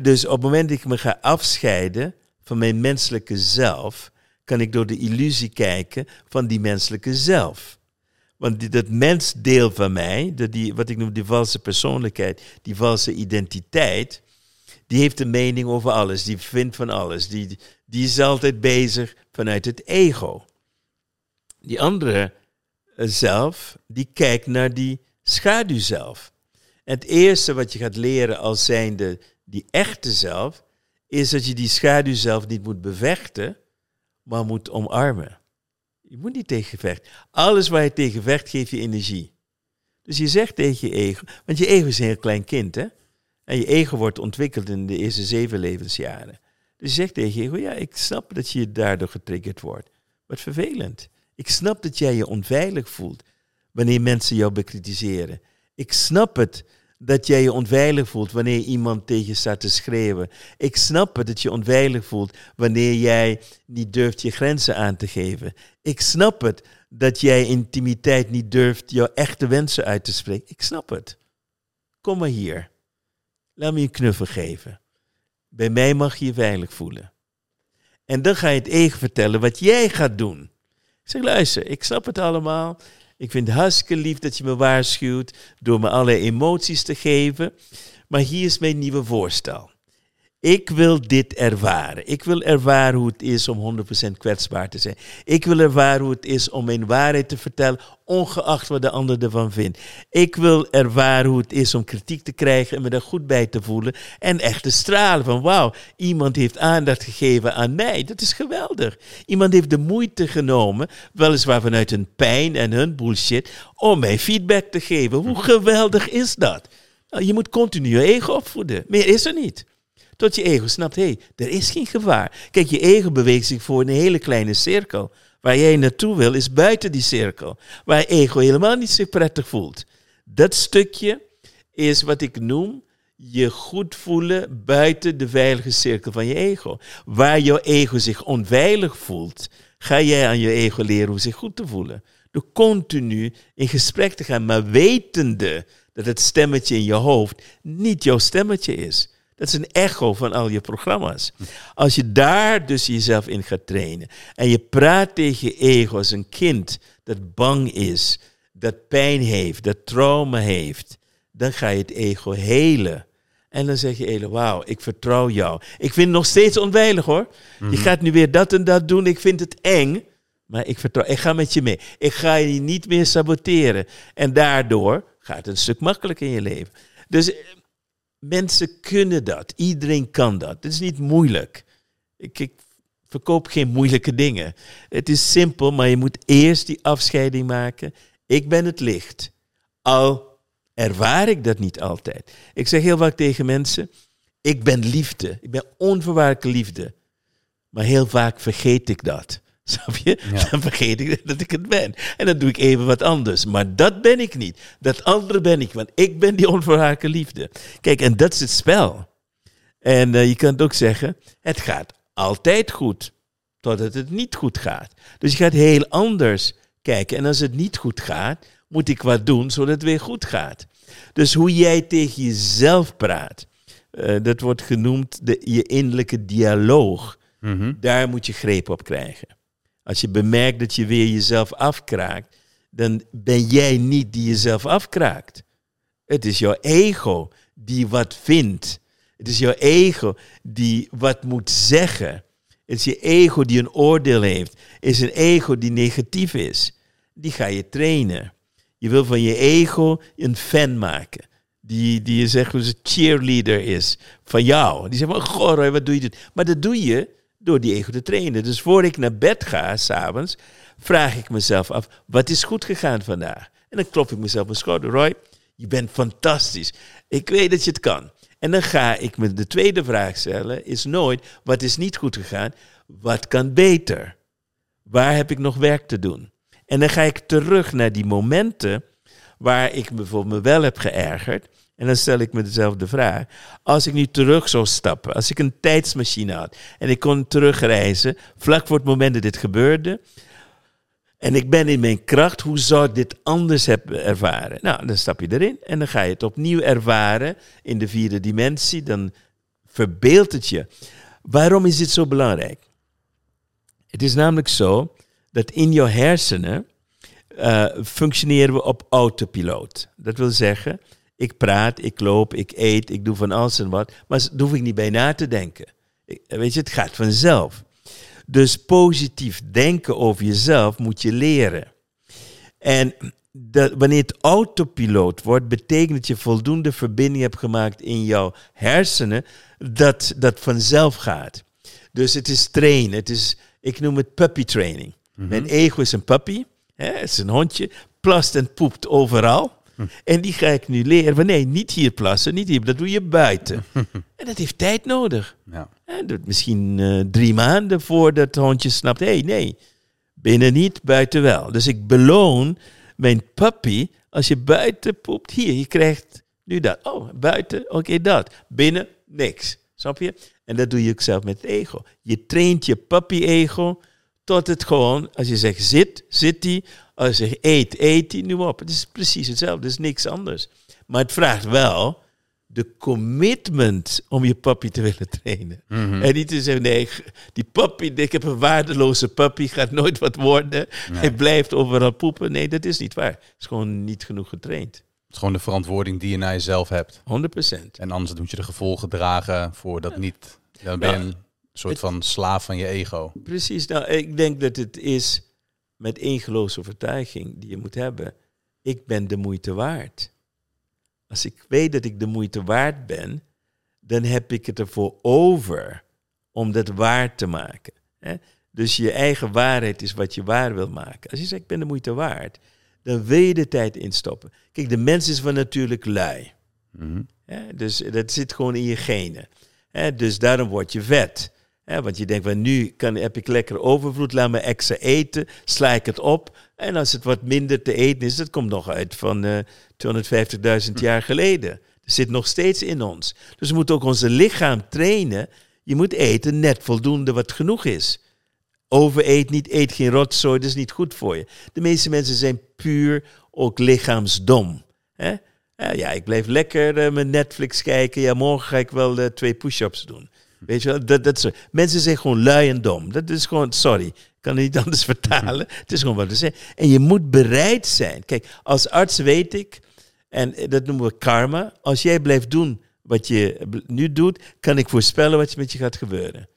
Dus op het moment dat ik me ga afscheiden van mijn menselijke zelf, kan ik door de illusie kijken van die menselijke zelf. Want die, dat mensdeel van mij, die, wat ik noem die valse persoonlijkheid, die valse identiteit, die heeft een mening over alles, die vindt van alles, die, die is altijd bezig vanuit het ego. Die andere eh, zelf, die kijkt naar die schaduw zelf. En het eerste wat je gaat leren als zijnde die echte zelf, is dat je die schaduw zelf niet moet bevechten, maar moet omarmen. Je moet niet tegen vechten. Alles waar je tegen vecht, geeft je energie. Dus je zegt tegen je ego, want je ego is een heel klein kind, hè? En je ego wordt ontwikkeld in de eerste zeven levensjaren. Dus je zegt tegen je ego, ja, ik snap dat je daardoor getriggerd wordt. Wat vervelend. Ik snap dat jij je onveilig voelt wanneer mensen jou bekritiseren. Ik snap het dat jij je onveilig voelt wanneer iemand tegen je staat te schreeuwen. Ik snap het dat je onveilig voelt wanneer jij niet durft je grenzen aan te geven. Ik snap het dat jij intimiteit niet durft jouw echte wensen uit te spreken. Ik snap het. Kom maar hier. Laat me je knuffel geven. Bij mij mag je je veilig voelen. En dan ga je het ego vertellen wat jij gaat doen. Ik zeg, luister, ik snap het allemaal. Ik vind het hartstikke lief dat je me waarschuwt door me alle emoties te geven. Maar hier is mijn nieuwe voorstel. Ik wil dit ervaren. Ik wil ervaren hoe het is om 100% kwetsbaar te zijn. Ik wil ervaren hoe het is om mijn waarheid te vertellen, ongeacht wat de ander ervan vindt. Ik wil ervaren hoe het is om kritiek te krijgen en me daar goed bij te voelen. En echt te stralen van wauw, iemand heeft aandacht gegeven aan mij. Dat is geweldig. Iemand heeft de moeite genomen, weliswaar vanuit hun pijn en hun bullshit, om mij feedback te geven. Hoe geweldig is dat? Nou, je moet continu je ego opvoeden. Meer is er niet. Tot je ego snapt, hé, hey, er is geen gevaar. Kijk, je ego beweegt zich voor een hele kleine cirkel. Waar jij naartoe wil, is buiten die cirkel. Waar ego helemaal niet zich prettig voelt. Dat stukje is wat ik noem je goed voelen buiten de veilige cirkel van je ego. Waar jouw ego zich onveilig voelt, ga jij aan je ego leren hoe zich goed te voelen. Door continu in gesprek te gaan, maar wetende dat het stemmetje in je hoofd niet jouw stemmetje is. Dat is een echo van al je programma's. Als je daar dus jezelf in gaat trainen en je praat tegen je ego als een kind dat bang is, dat pijn heeft, dat trauma heeft, dan ga je het ego helen. En dan zeg je, ego, wauw, ik vertrouw jou. Ik vind het nog steeds onveilig hoor. Je mhm. gaat nu weer dat en dat doen, ik vind het eng. Maar ik vertrouw, ik ga met je mee. Ik ga je niet meer saboteren. En daardoor gaat het een stuk makkelijker in je leven. Dus mensen kunnen dat. Iedereen kan dat. Het is niet moeilijk. Ik, ik, verkoop geen moeilijke dingen. Het is simpel, maar je moet eerst die afscheiding maken. Ik ben het licht. Al ervaar ik dat niet altijd. Ik zeg heel vaak tegen mensen: ik ben liefde. Ik ben onvoorwaardelijke liefde. Maar heel vaak vergeet ik dat. Snap je? Dan vergeet ik dat ik het ben. En dan doe ik even wat anders. Maar dat ben ik niet. Dat andere ben ik, want ik ben die onvoorwaardelijke liefde. Kijk, en dat is het spel. En uh, je kan het ook zeggen, het gaat altijd goed, totdat het niet goed gaat. Dus je gaat heel anders kijken. En als het niet goed gaat, moet ik wat doen zodat het weer goed gaat. Dus hoe jij tegen jezelf praat, uh, dat wordt genoemd de, je innerlijke dialoog. Mm -hmm. Daar moet je greep op krijgen. Als je bemerkt dat je weer jezelf afkraakt, dan ben jij niet die jezelf afkraakt. Het is jouw ego die wat vindt. Het is jouw ego die wat moet zeggen. Het is je ego die een oordeel heeft. Het is een ego die negatief is. Die ga je trainen. Je wil van je ego een fan maken. Die, die je zegt een cheerleader is van jou. Die zegt van, goh wat doe je dit? Maar dat doe je door die ego te trainen. Dus voor ik naar bed ga, s'avonds, vraag ik mezelf af, wat is goed gegaan vandaag? En dan klop ik mezelf mijn schouder, Roy, je bent fantastisch. Ik weet dat je het kan. En dan ga ik me de tweede vraag stellen, is nooit, wat is niet goed gegaan? Wat kan beter? Waar heb ik nog werk te doen? En dan ga ik terug naar die momenten waar ik bijvoorbeeld me wel heb geërgerd. En dan stel ik me dezelfde vraag. Als ik nu terug zou stappen, als ik een tijdsmachine had en ik kon terugreizen, vlak voor het moment dat dit gebeurde, en ik ben in mijn kracht, hoe zou ik dit anders hebben ervaren? Nou, dan stap je erin en dan ga je het opnieuw ervaren in de vierde dimensie. Dan verbeeldt het je. Waarom is dit zo belangrijk? Het is namelijk zo dat in jouw hersenen uh, functioneren we op autopiloot. Dat wil zeggen, ik praat, ik loop, ik eet, ik doe van alles en wat. Maar daar hoef ik niet bij na te denken. weet je, het gaat vanzelf. Dus positief denken over jezelf moet je leren. En dat, wanneer het autopiloot wordt, betekent dat je voldoende verbinding hebt gemaakt in jouw hersenen, dat dat vanzelf gaat. Dus het is trainen. Het is, ik noem het puppy training. Mhm. Mijn ego is een puppy, hè, het is een hondje, plast en poept overal. En die ga ik nu leren van nee, niet hier plassen, niet hier, dat doe je buiten. en dat heeft tijd nodig. Ja. En misschien uh, drie maanden voordat het hondje snapt, hé hey, nee, binnen niet, buiten wel. Dus ik beloon mijn puppy als je buiten poept. Hier, je krijgt Nu dat. Oh, buiten, oké, dat. Binnen, niks. Snap je? En dat doe je ook zelf met het ego. Je traint je puppy-ego tot het gewoon, als je zegt zit, zit die. Als je zegt eet, eet die, nu op. Het is precies hetzelfde, het is niks anders. Maar het vraagt wel de commitment om je puppy te willen trainen. Mhm. En niet te zeggen, nee, die puppy, ik heb een waardeloze puppy, gaat nooit wat worden. Hij blijft overal poepen. Nee, dat is niet waar. Het is gewoon niet genoeg getraind. Het is gewoon de verantwoording die je naar jezelf hebt. 100%. En anders moet je de gevolgen dragen voor dat niet. Dan ben je Ja. Een soort van slaaf van je ego. Precies, nou, ik denk dat het is met één geloofsovertuiging die je moet hebben. Ik ben de moeite waard. Als ik weet dat ik de moeite waard ben, dan heb ik het ervoor over om dat waar te maken. Hè? Dus je eigen waarheid is wat je waar wil maken. Als je zegt, ik ben de moeite waard, dan wil je de tijd instoppen. Kijk, de mens is van natuurlijk lui. Mhm. Hè? Dus dat zit gewoon in je genen. Hè? Dus daarom word je vet. Want je denkt van nu kan, heb ik lekker overvloed, laat me extra eten, sla ik het op. En als het wat minder te eten is, dat komt nog uit van eh 250.000 jaar geleden. Dat zit nog steeds in ons. Dus we moeten ook onze lichaam trainen. Je moet eten net voldoende wat genoeg is. Overeet niet, eet geen rotzooi, dat is niet goed voor je. De meeste mensen zijn puur ook lichaamsdom. Hè? Ja, ik blijf lekker eh, mijn Netflix kijken. Ja, morgen ga ik wel eh, twee push-ups doen. Weet je wel, dat, dat soort. Mensen zijn gewoon lui en dom. Dat is gewoon, sorry, ik kan het niet anders vertalen. Het is gewoon wat ze zeggen. En je moet bereid zijn. Kijk, als arts weet ik, en dat noemen we karma. Als jij blijft doen wat je nu doet, kan ik voorspellen wat met je gaat gebeuren.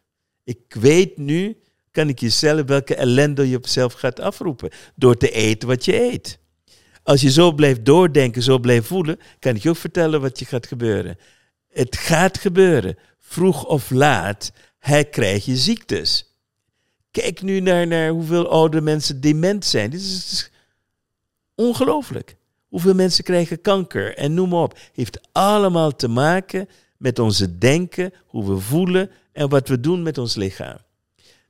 Ik weet nu, kan ik jezelf welke ellende je op jezelf gaat afroepen. Door te eten wat je eet. Als je zo blijft doordenken, zo blijft voelen, kan ik je ook vertellen wat je gaat gebeuren. Het gaat gebeuren. Vroeg of laat hij krijg je ziektes. Kijk nu naar, naar hoeveel oude mensen dement zijn. Dit is, ongelooflijk. Hoeveel mensen krijgen kanker en noem maar op. Heeft allemaal te maken met onze denken, hoe we voelen en wat we doen met ons lichaam.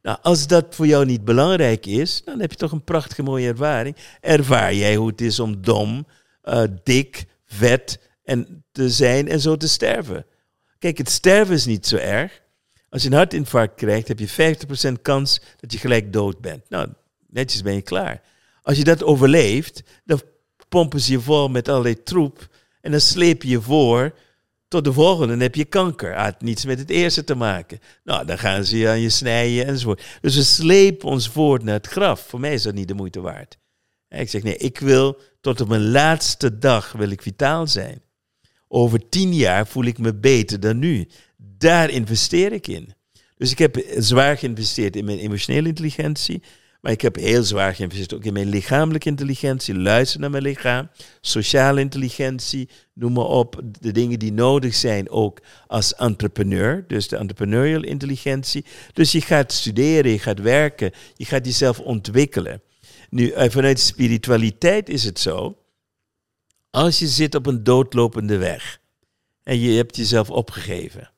Nou, als dat voor jou niet belangrijk is, dan heb je toch een prachtige mooie ervaring. Ervaar jij hoe het is om dom, eh, dik, vet en te zijn en zo te sterven. Kijk, het sterven is niet zo erg. Als je een hartinfarct krijgt, heb je 50% kans dat je gelijk dood bent. Nou, netjes ben je klaar. Als je dat overleeft, dan pompen ze je vol met allerlei troep en dan sleep je je voor tot de volgende. Dan heb je kanker. Had niets met het eerste te maken. Nou, dan gaan ze je aan je snijden enzovoort. Dus we slepen ons voort naar het graf. Voor mij is dat niet de moeite waard. Ik zeg, nee, ik wil tot op mijn laatste dag wil ik vitaal zijn. Over tien jaar voel ik me beter dan nu. Daar investeer ik in. Dus ik heb zwaar geïnvesteerd in mijn emotionele intelligentie. Maar ik heb heel zwaar geïnvesteerd ook in mijn lichamelijke intelligentie. Luister naar mijn lichaam. Sociale intelligentie, noem maar op. De dingen die nodig zijn ook als entrepreneur. Dus de entrepreneurial intelligentie. Dus je gaat studeren, je gaat werken. Je gaat jezelf ontwikkelen. Nu, eh, vanuit spiritualiteit is het zo. Als je zit op een doodlopende weg. En je hebt jezelf opgegeven.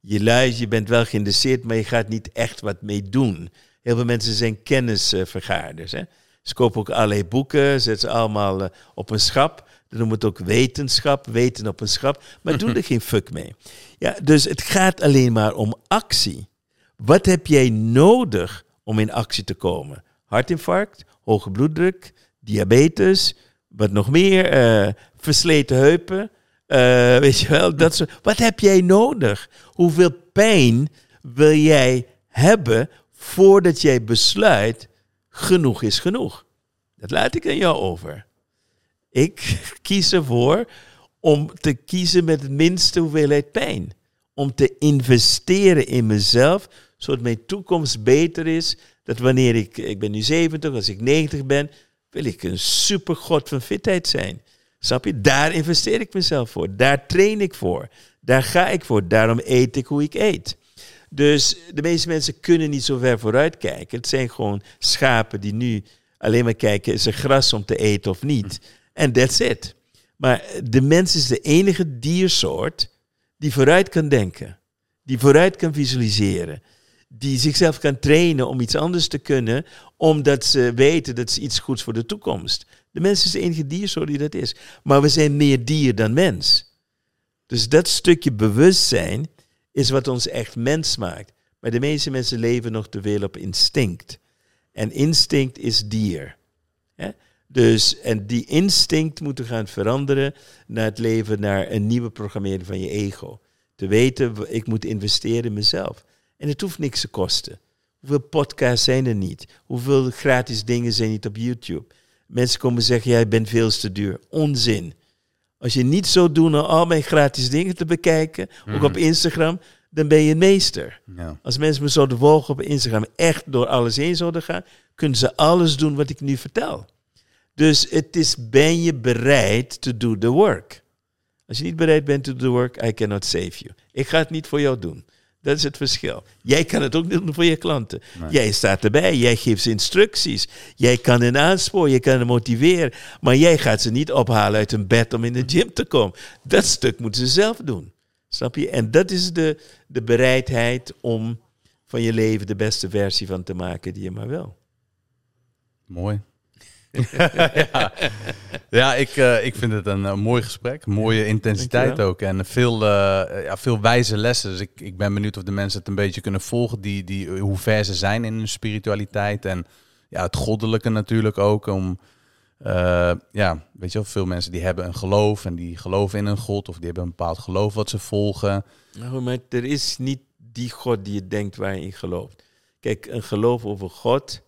Je luistert, je bent wel geïnteresseerd, maar je gaat niet echt wat mee doen. Heel veel mensen zijn kennisvergaarders. Hè? Ze kopen ook allerlei boeken, zetten ze allemaal eh, op een schap. Dan noemen we het ook wetenschap, weten op een schap. Maar doen er geen fuck mee. Ja, dus het gaat alleen maar om actie. Wat heb jij nodig om in actie te komen? Hartinfarct, hoge bloeddruk, diabetes, wat nog meer, eh, versleten heupen. eh, weet je wel, dat soort. Wat heb jij nodig? Hoeveel pijn wil jij hebben voordat jij besluit, genoeg is genoeg. Dat laat ik aan jou over. Ik kies ervoor om te kiezen met het minste hoeveelheid pijn. Om te investeren in mezelf, zodat mijn toekomst beter is. Dat wanneer ik, ik ben nu 70, als ik 90 ben, wil ik een supergod van fitheid zijn. Snap je? Daar investeer ik mezelf voor. Daar train ik voor. Daar ga ik voor. Daarom eet ik hoe ik eet. Dus de meeste mensen kunnen niet zo ver vooruit kijken. Het zijn gewoon schapen die nu alleen maar kijken, is er gras om te eten of niet? En that's it. Maar de mens is de enige diersoort die vooruit kan denken. Die vooruit kan visualiseren. Die zichzelf kan trainen om iets anders te kunnen, omdat ze weten dat ze iets goeds voor de toekomst. De mens is de enige diersoort die dat is. Maar we zijn meer dier dan mens. Dus dat stukje bewustzijn is wat ons echt mens maakt. Maar de meeste mensen leven nog te veel op instinct. En instinct is dier. Dus, en die instinct moeten gaan veranderen naar het leven, naar een nieuwe programmering van je ego. Te weten, ik moet investeren in mezelf. En het hoeft niks te kosten. Hoeveel podcasts zijn er niet? Hoeveel gratis dingen zijn niet op YouTube? Mensen komen zeggen, jij bent veel te duur. Onzin. Als je niet zou doen om al mijn gratis dingen te bekijken, ook op mhm. Instagram, dan ben je een meester. Ja. Als mensen me zouden volgen op Instagram, echt door alles heen zouden gaan, kunnen ze alles doen wat ik nu vertel. Dus het is, ben je bereid to do the work? Als je niet bereid bent to do the work, I cannot save you. Ik ga het niet voor jou doen. Dat is het verschil. Jij kan het ook niet doen voor je klanten. Jij staat erbij, jij geeft ze instructies. Jij kan hen aansporen, je kan hen motiveren. Maar jij gaat ze niet ophalen uit hun bed om in de gym te komen. Dat stuk moeten ze zelf doen. Snap je? En dat is de, de bereidheid om van je leven de beste versie van te maken die je maar wil. Mooi. Ja. ja, ik, uh, ik vind het een, een mooi gesprek. Mooie intensiteit ook. En veel, uh, ja, veel wijze lessen. Dus ik, ik ben benieuwd of de mensen het een beetje kunnen volgen. Die, die, hoe ver ze zijn in hun spiritualiteit. En ja, het goddelijke natuurlijk ook. Om, uh, ja, weet je wel, veel mensen die hebben een geloof. En die geloven in een god. Of die hebben een bepaald geloof wat ze volgen. Nou, maar er is niet die god die je denkt waar je in gelooft. Kijk, een geloof over God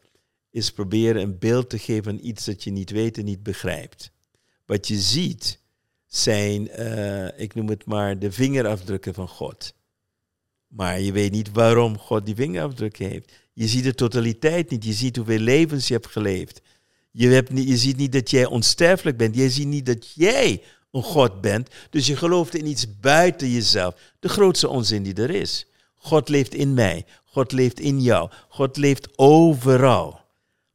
is proberen een beeld te geven van iets dat je niet weet en niet begrijpt. Wat je ziet zijn, uh, ik noem het maar, de vingerafdrukken van God. Maar je weet niet waarom God die vingerafdrukken heeft. Je ziet de totaliteit niet. Je ziet hoeveel levens je hebt geleefd. Je, hebt niet, je ziet niet dat jij onsterfelijk bent. Je ziet niet dat jij een God bent. Dus je gelooft in iets buiten jezelf. De grootste onzin die er is. God leeft in mij. God leeft in jou. God leeft overal.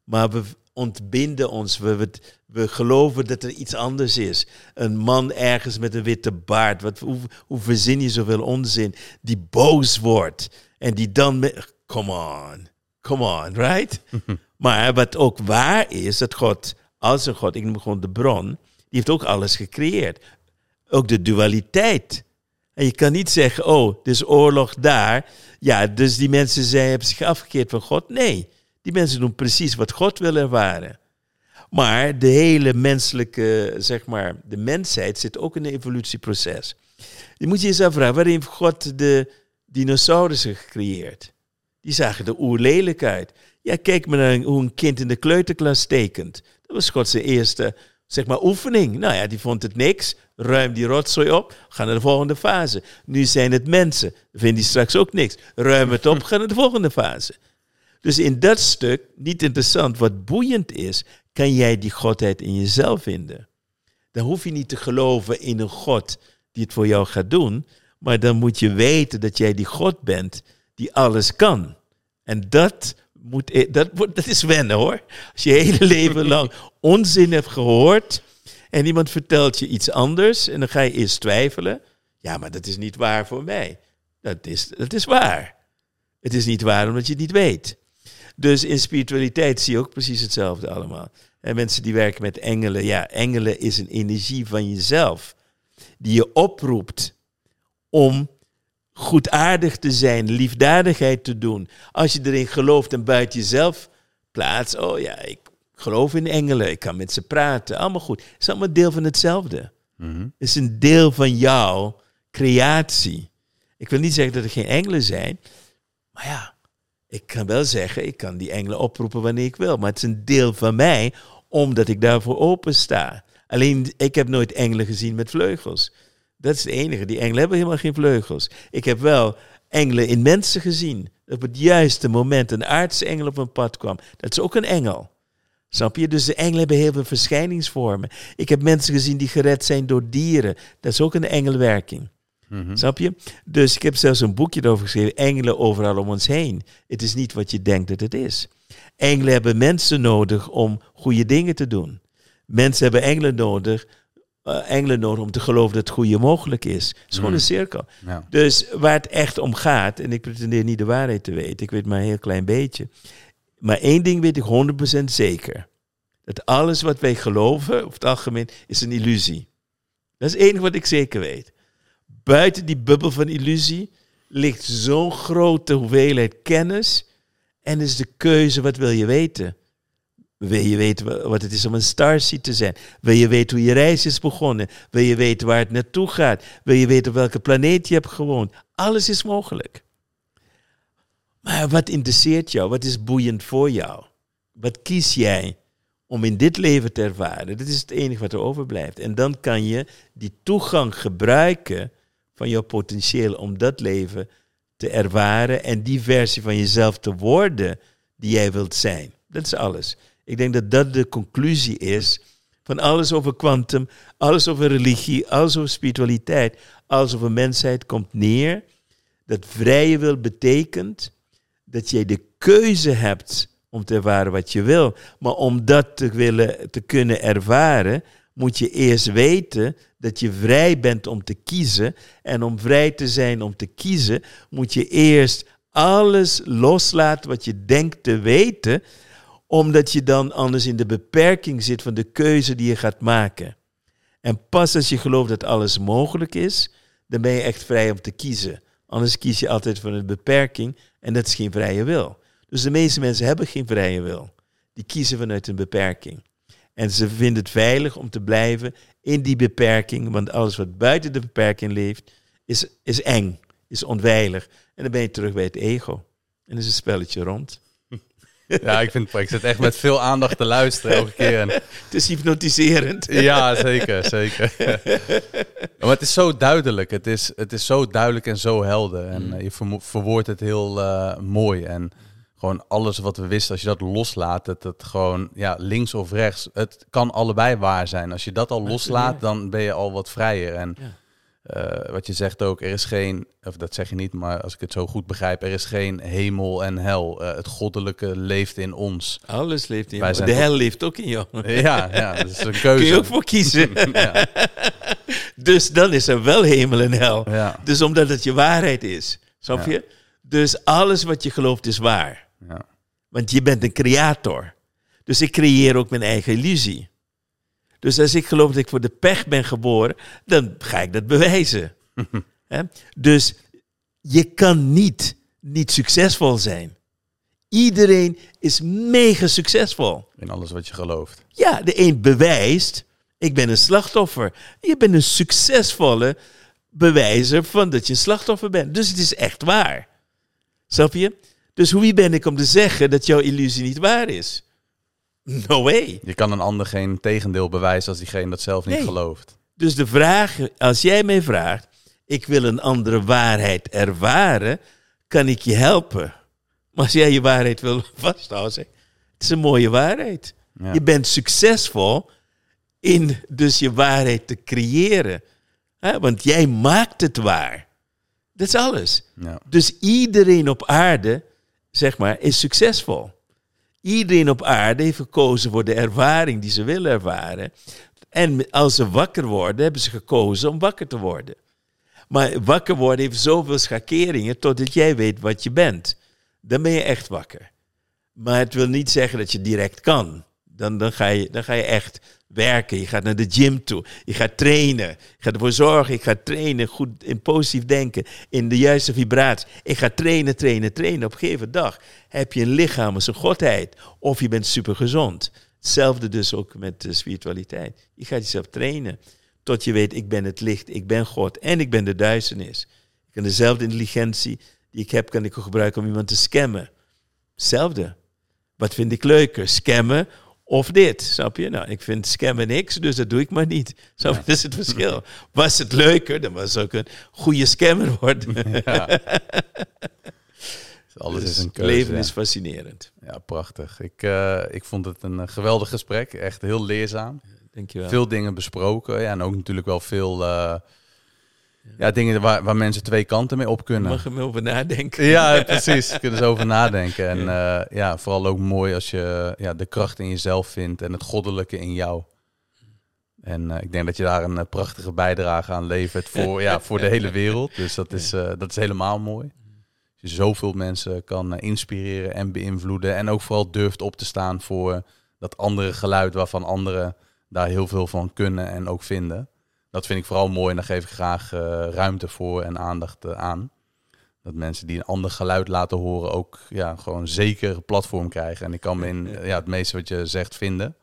Maar we ontbinden ons. We, we, we, geloven dat er iets anders is. Een man ergens met een witte baard. Wat, hoe, hoe verzin je zoveel onzin? Die boos wordt. En die dan... Met, come on. Come on, right? maar wat ook waar is, dat God, als een God, ik noem gewoon de bron, die heeft ook alles gecreëerd. Ook de dualiteit. En je kan niet zeggen, oh, er is oorlog daar. Ja, dus die mensen zijn, hebben zich afgekeerd van God. Nee. Die mensen doen precies wat God wil ervaren. Maar de hele menselijke, zeg maar, de mensheid zit ook in een evolutieproces. Je moet je eens afvragen, waarin God de dinosaurussen gecreëerd? Die zagen er oerlelijk uit. Ja, kijk maar naar hoe een kind in de kleuterklas tekent. Dat was Gods eerste, zeg maar, oefening. Nou ja, die vond het niks. Ruim die rotzooi op, ga naar de volgende fase. Nu zijn het mensen. Vinden die straks ook niks. Ruim het op, ga naar de volgende fase. Dus in dat stuk, niet interessant, wat boeiend is, kan jij die godheid in jezelf vinden. Dan hoef je niet te geloven in een God die het voor jou gaat doen, maar dan moet je weten dat jij die God bent die alles kan. En dat, moet, e- dat, dat is wennen hoor. Als je je hele leven lang onzin hebt gehoord en iemand vertelt je iets anders en dan ga je eerst twijfelen. Ja, maar dat is niet waar voor mij. Dat is, dat is waar. Het is niet waar omdat je het niet weet. Dus in spiritualiteit zie je ook precies hetzelfde allemaal. En mensen die werken met engelen, ja, engelen is een energie van jezelf. Die je oproept om goedaardig te zijn, liefdadigheid te doen. Als je erin gelooft en buiten jezelf plaatst, oh ja, ik geloof in engelen, ik kan met ze praten, allemaal goed. Het is allemaal deel van hetzelfde. Mhm. Het is een deel van jouw creatie. Ik wil niet zeggen dat er geen engelen zijn, maar ja, ik kan wel zeggen, ik kan die engelen oproepen wanneer ik wil. Maar het is een deel van mij, omdat ik daarvoor open sta. Alleen, ik heb nooit engelen gezien met vleugels. Dat is het enige. Die engelen hebben helemaal geen vleugels. Ik heb wel engelen in mensen gezien. Op het juiste moment een aardse engel op een pad kwam. Dat is ook een engel. Snap je? Dus de engelen hebben heel veel verschijningsvormen. Ik heb mensen gezien die gered zijn door dieren. Dat is ook een engelwerking. Mm Snap je? Dus ik heb zelfs een boekje erover geschreven. Engelen overal om ons heen. Het is niet wat je denkt dat het is. Engelen hebben mensen nodig om goede dingen te doen. Mensen hebben engelen nodig, uh, engelen nodig om te geloven dat het goede mogelijk is. Het is gewoon een mhm. cirkel. Ja. Dus waar het echt om gaat, en ik pretendeer niet de waarheid te weten, ik weet maar een heel klein beetje. Maar één ding weet ik 100% zeker. Dat alles wat wij geloven, over het algemeen, is een illusie. Dat is het enige wat ik zeker weet buiten die bubbel van illusie ligt zo'n grote hoeveelheid kennis. En is de keuze, wat wil je weten? Wil je weten wat het is om een starseed te zijn? Wil je weten hoe je reis is begonnen? Wil je weten waar het naartoe gaat? Wil je weten op welke planeet je hebt gewoond? Alles is mogelijk. Maar wat interesseert jou? Wat is boeiend voor jou? Wat kies jij om in dit leven te ervaren? Dat is het enige wat er overblijft. En dan kan je die toegang gebruiken van jouw potentieel om dat leven te ervaren en die versie van jezelf te worden die jij wilt zijn. Dat is alles. Ik denk dat dat de conclusie is van alles over kwantum, alles over religie, alles over spiritualiteit, alles over mensheid komt neer. Dat vrije wil betekent dat jij de keuze hebt om te ervaren wat je wil. Maar om dat te, willen, te kunnen ervaren, moet je eerst weten dat je vrij bent om te kiezen. En om vrij te zijn om te kiezen, moet je eerst alles loslaten wat je denkt te weten, omdat je dan anders in de beperking zit van de keuze die je gaat maken. En pas als je gelooft dat alles mogelijk is, dan ben je echt vrij om te kiezen. Anders kies je altijd voor een beperking en dat is geen vrije wil. Dus de meeste mensen hebben geen vrije wil. Die kiezen vanuit een beperking. En ze vinden het veilig om te blijven in die beperking, want alles wat buiten de beperking leeft, is, is eng, is onveilig. En dan ben je terug bij het ego. En dan is het spelletje rond. Ja, ik, vind, ik zit echt met veel aandacht te luisteren elke keer. En... Het is hypnotiserend. Ja, zeker, zeker. maar het is zo duidelijk. Het is, het is zo duidelijk en zo helder. En mm. je verwoordt het heel uh, mooi. En gewoon alles wat we wisten, als je dat loslaat, dat het gewoon ja, links of rechts, het kan allebei waar zijn. Als je dat al loslaat, dan ben je al wat vrijer. En uh, wat je zegt ook, er is geen, of dat zeg je niet, maar als ik het zo goed begrijp, er is geen hemel en hel. Uh, het goddelijke leeft in ons. Alles leeft in jou. De hel leeft ook in jou. Ja, ja, dat is een keuze. Kun je ook voor kiezen. ja. Dus dan is er wel hemel en hel. Ja. Dus omdat het je waarheid is. Snap je? Dus alles wat je gelooft is waar. Ja. Want je bent een creator. Dus ik creëer ook mijn eigen illusie. Dus als ik geloof dat ik voor de pech ben geboren, dan ga ik dat bewijzen. dus je kan niet niet succesvol zijn. Iedereen is mega succesvol. In alles wat je gelooft. Ja, de een bewijst, ik ben een slachtoffer. Je bent een succesvolle bewijzer van dat je een slachtoffer bent. Dus het is echt waar. Snap je? Dus wie ben ik om te zeggen dat jouw illusie niet waar is? No way. Je kan een ander geen tegendeel bewijzen als diegene dat zelf niet gelooft. Dus de vraag, als jij mij vraagt, ik wil een andere waarheid ervaren, kan ik je helpen. Maar als jij je waarheid wil vasthouden, zeg, het is een mooie waarheid. Je bent succesvol in dus je waarheid te creëren. Want jij maakt het waar. Dat is alles. Ja. Dus iedereen op aarde, zeg maar, is succesvol. Iedereen op aarde heeft gekozen voor de ervaring die ze willen ervaren. En als ze wakker worden, hebben ze gekozen om wakker te worden. Maar wakker worden heeft zoveel schakeringen totdat jij weet wat je bent. Dan ben je echt wakker. Maar het wil niet zeggen dat je direct kan. Dan, dan, ga, je, dan ga je echt werken. Je gaat naar de gym toe. Je gaat trainen. Je gaat ervoor zorgen. Ik ga trainen. Goed in positief denken. In de juiste vibratie. Ik ga trainen, trainen, trainen. Op een gegeven dag heb je een lichaam als een godheid. Of je bent supergezond. Hetzelfde dus ook met spiritualiteit. Je gaat jezelf trainen. Tot je weet, ik ben het licht, ik ben God en ik ben de duisternis. Ik kan dezelfde intelligentie die ik heb, kan ik gebruiken om iemand te scammen. Hetzelfde. Wat vind ik leuker? Scammen of dit, snap je? Nou, ik vind scammen niks, dus dat doe ik maar niet. Zo, Dat is het verschil. Was het leuker, dan was ook een goede scammer worden. Ja. Alles dus is een keuze. leven is fascinerend. Ja, prachtig. Ik, uh, ik vond het een geweldig gesprek. Echt heel leerzaam. Dankjewel. Veel dingen besproken. Ja, en ook natuurlijk wel veel... Uh, ja, dingen waar, waar mensen twee kanten mee op kunnen. Mag er over nadenken. Ja, precies. Kunnen ze over nadenken. En ja. Uh, ja. vooral ook mooi als je ja, de kracht in jezelf vindt en het goddelijke in jou. En uh, ik denk dat je daar een prachtige bijdrage aan levert voor, ja, voor de hele wereld. Dus dat is, dat is helemaal mooi. Als je zoveel mensen kan inspireren en beïnvloeden. En ook vooral durft op te staan voor dat andere geluid waarvan anderen daar heel veel van kunnen en ook vinden dat vind ik vooral mooi en daar geef ik graag ruimte voor en aandacht aan. Dat mensen die een ander geluid laten horen ook ja, gewoon zeker platform krijgen. En ik kan me in ja, het meeste wat je zegt vinden.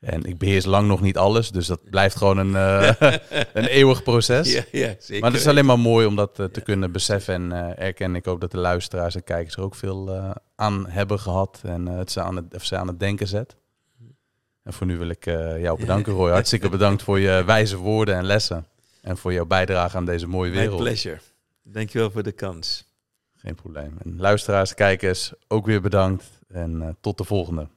En ik beheers lang nog niet alles, dus dat blijft gewoon een, uh, een eeuwig proces. Ja, ja, zeker. Maar het is alleen maar mooi om dat te kunnen beseffen en erkennen. Ik hoop dat de luisteraars en kijkers er ook veel aan hebben gehad en het ze aan het, ze aan het denken zet. En voor nu wil ik jou bedanken, Roy. Hartstikke bedankt voor je wijze woorden en lessen. En voor jouw bijdrage aan deze mooie wereld. Mijn pleasure. Dankjewel voor de kans. Geen probleem. En luisteraars, kijkers, ook weer bedankt. En tot de volgende.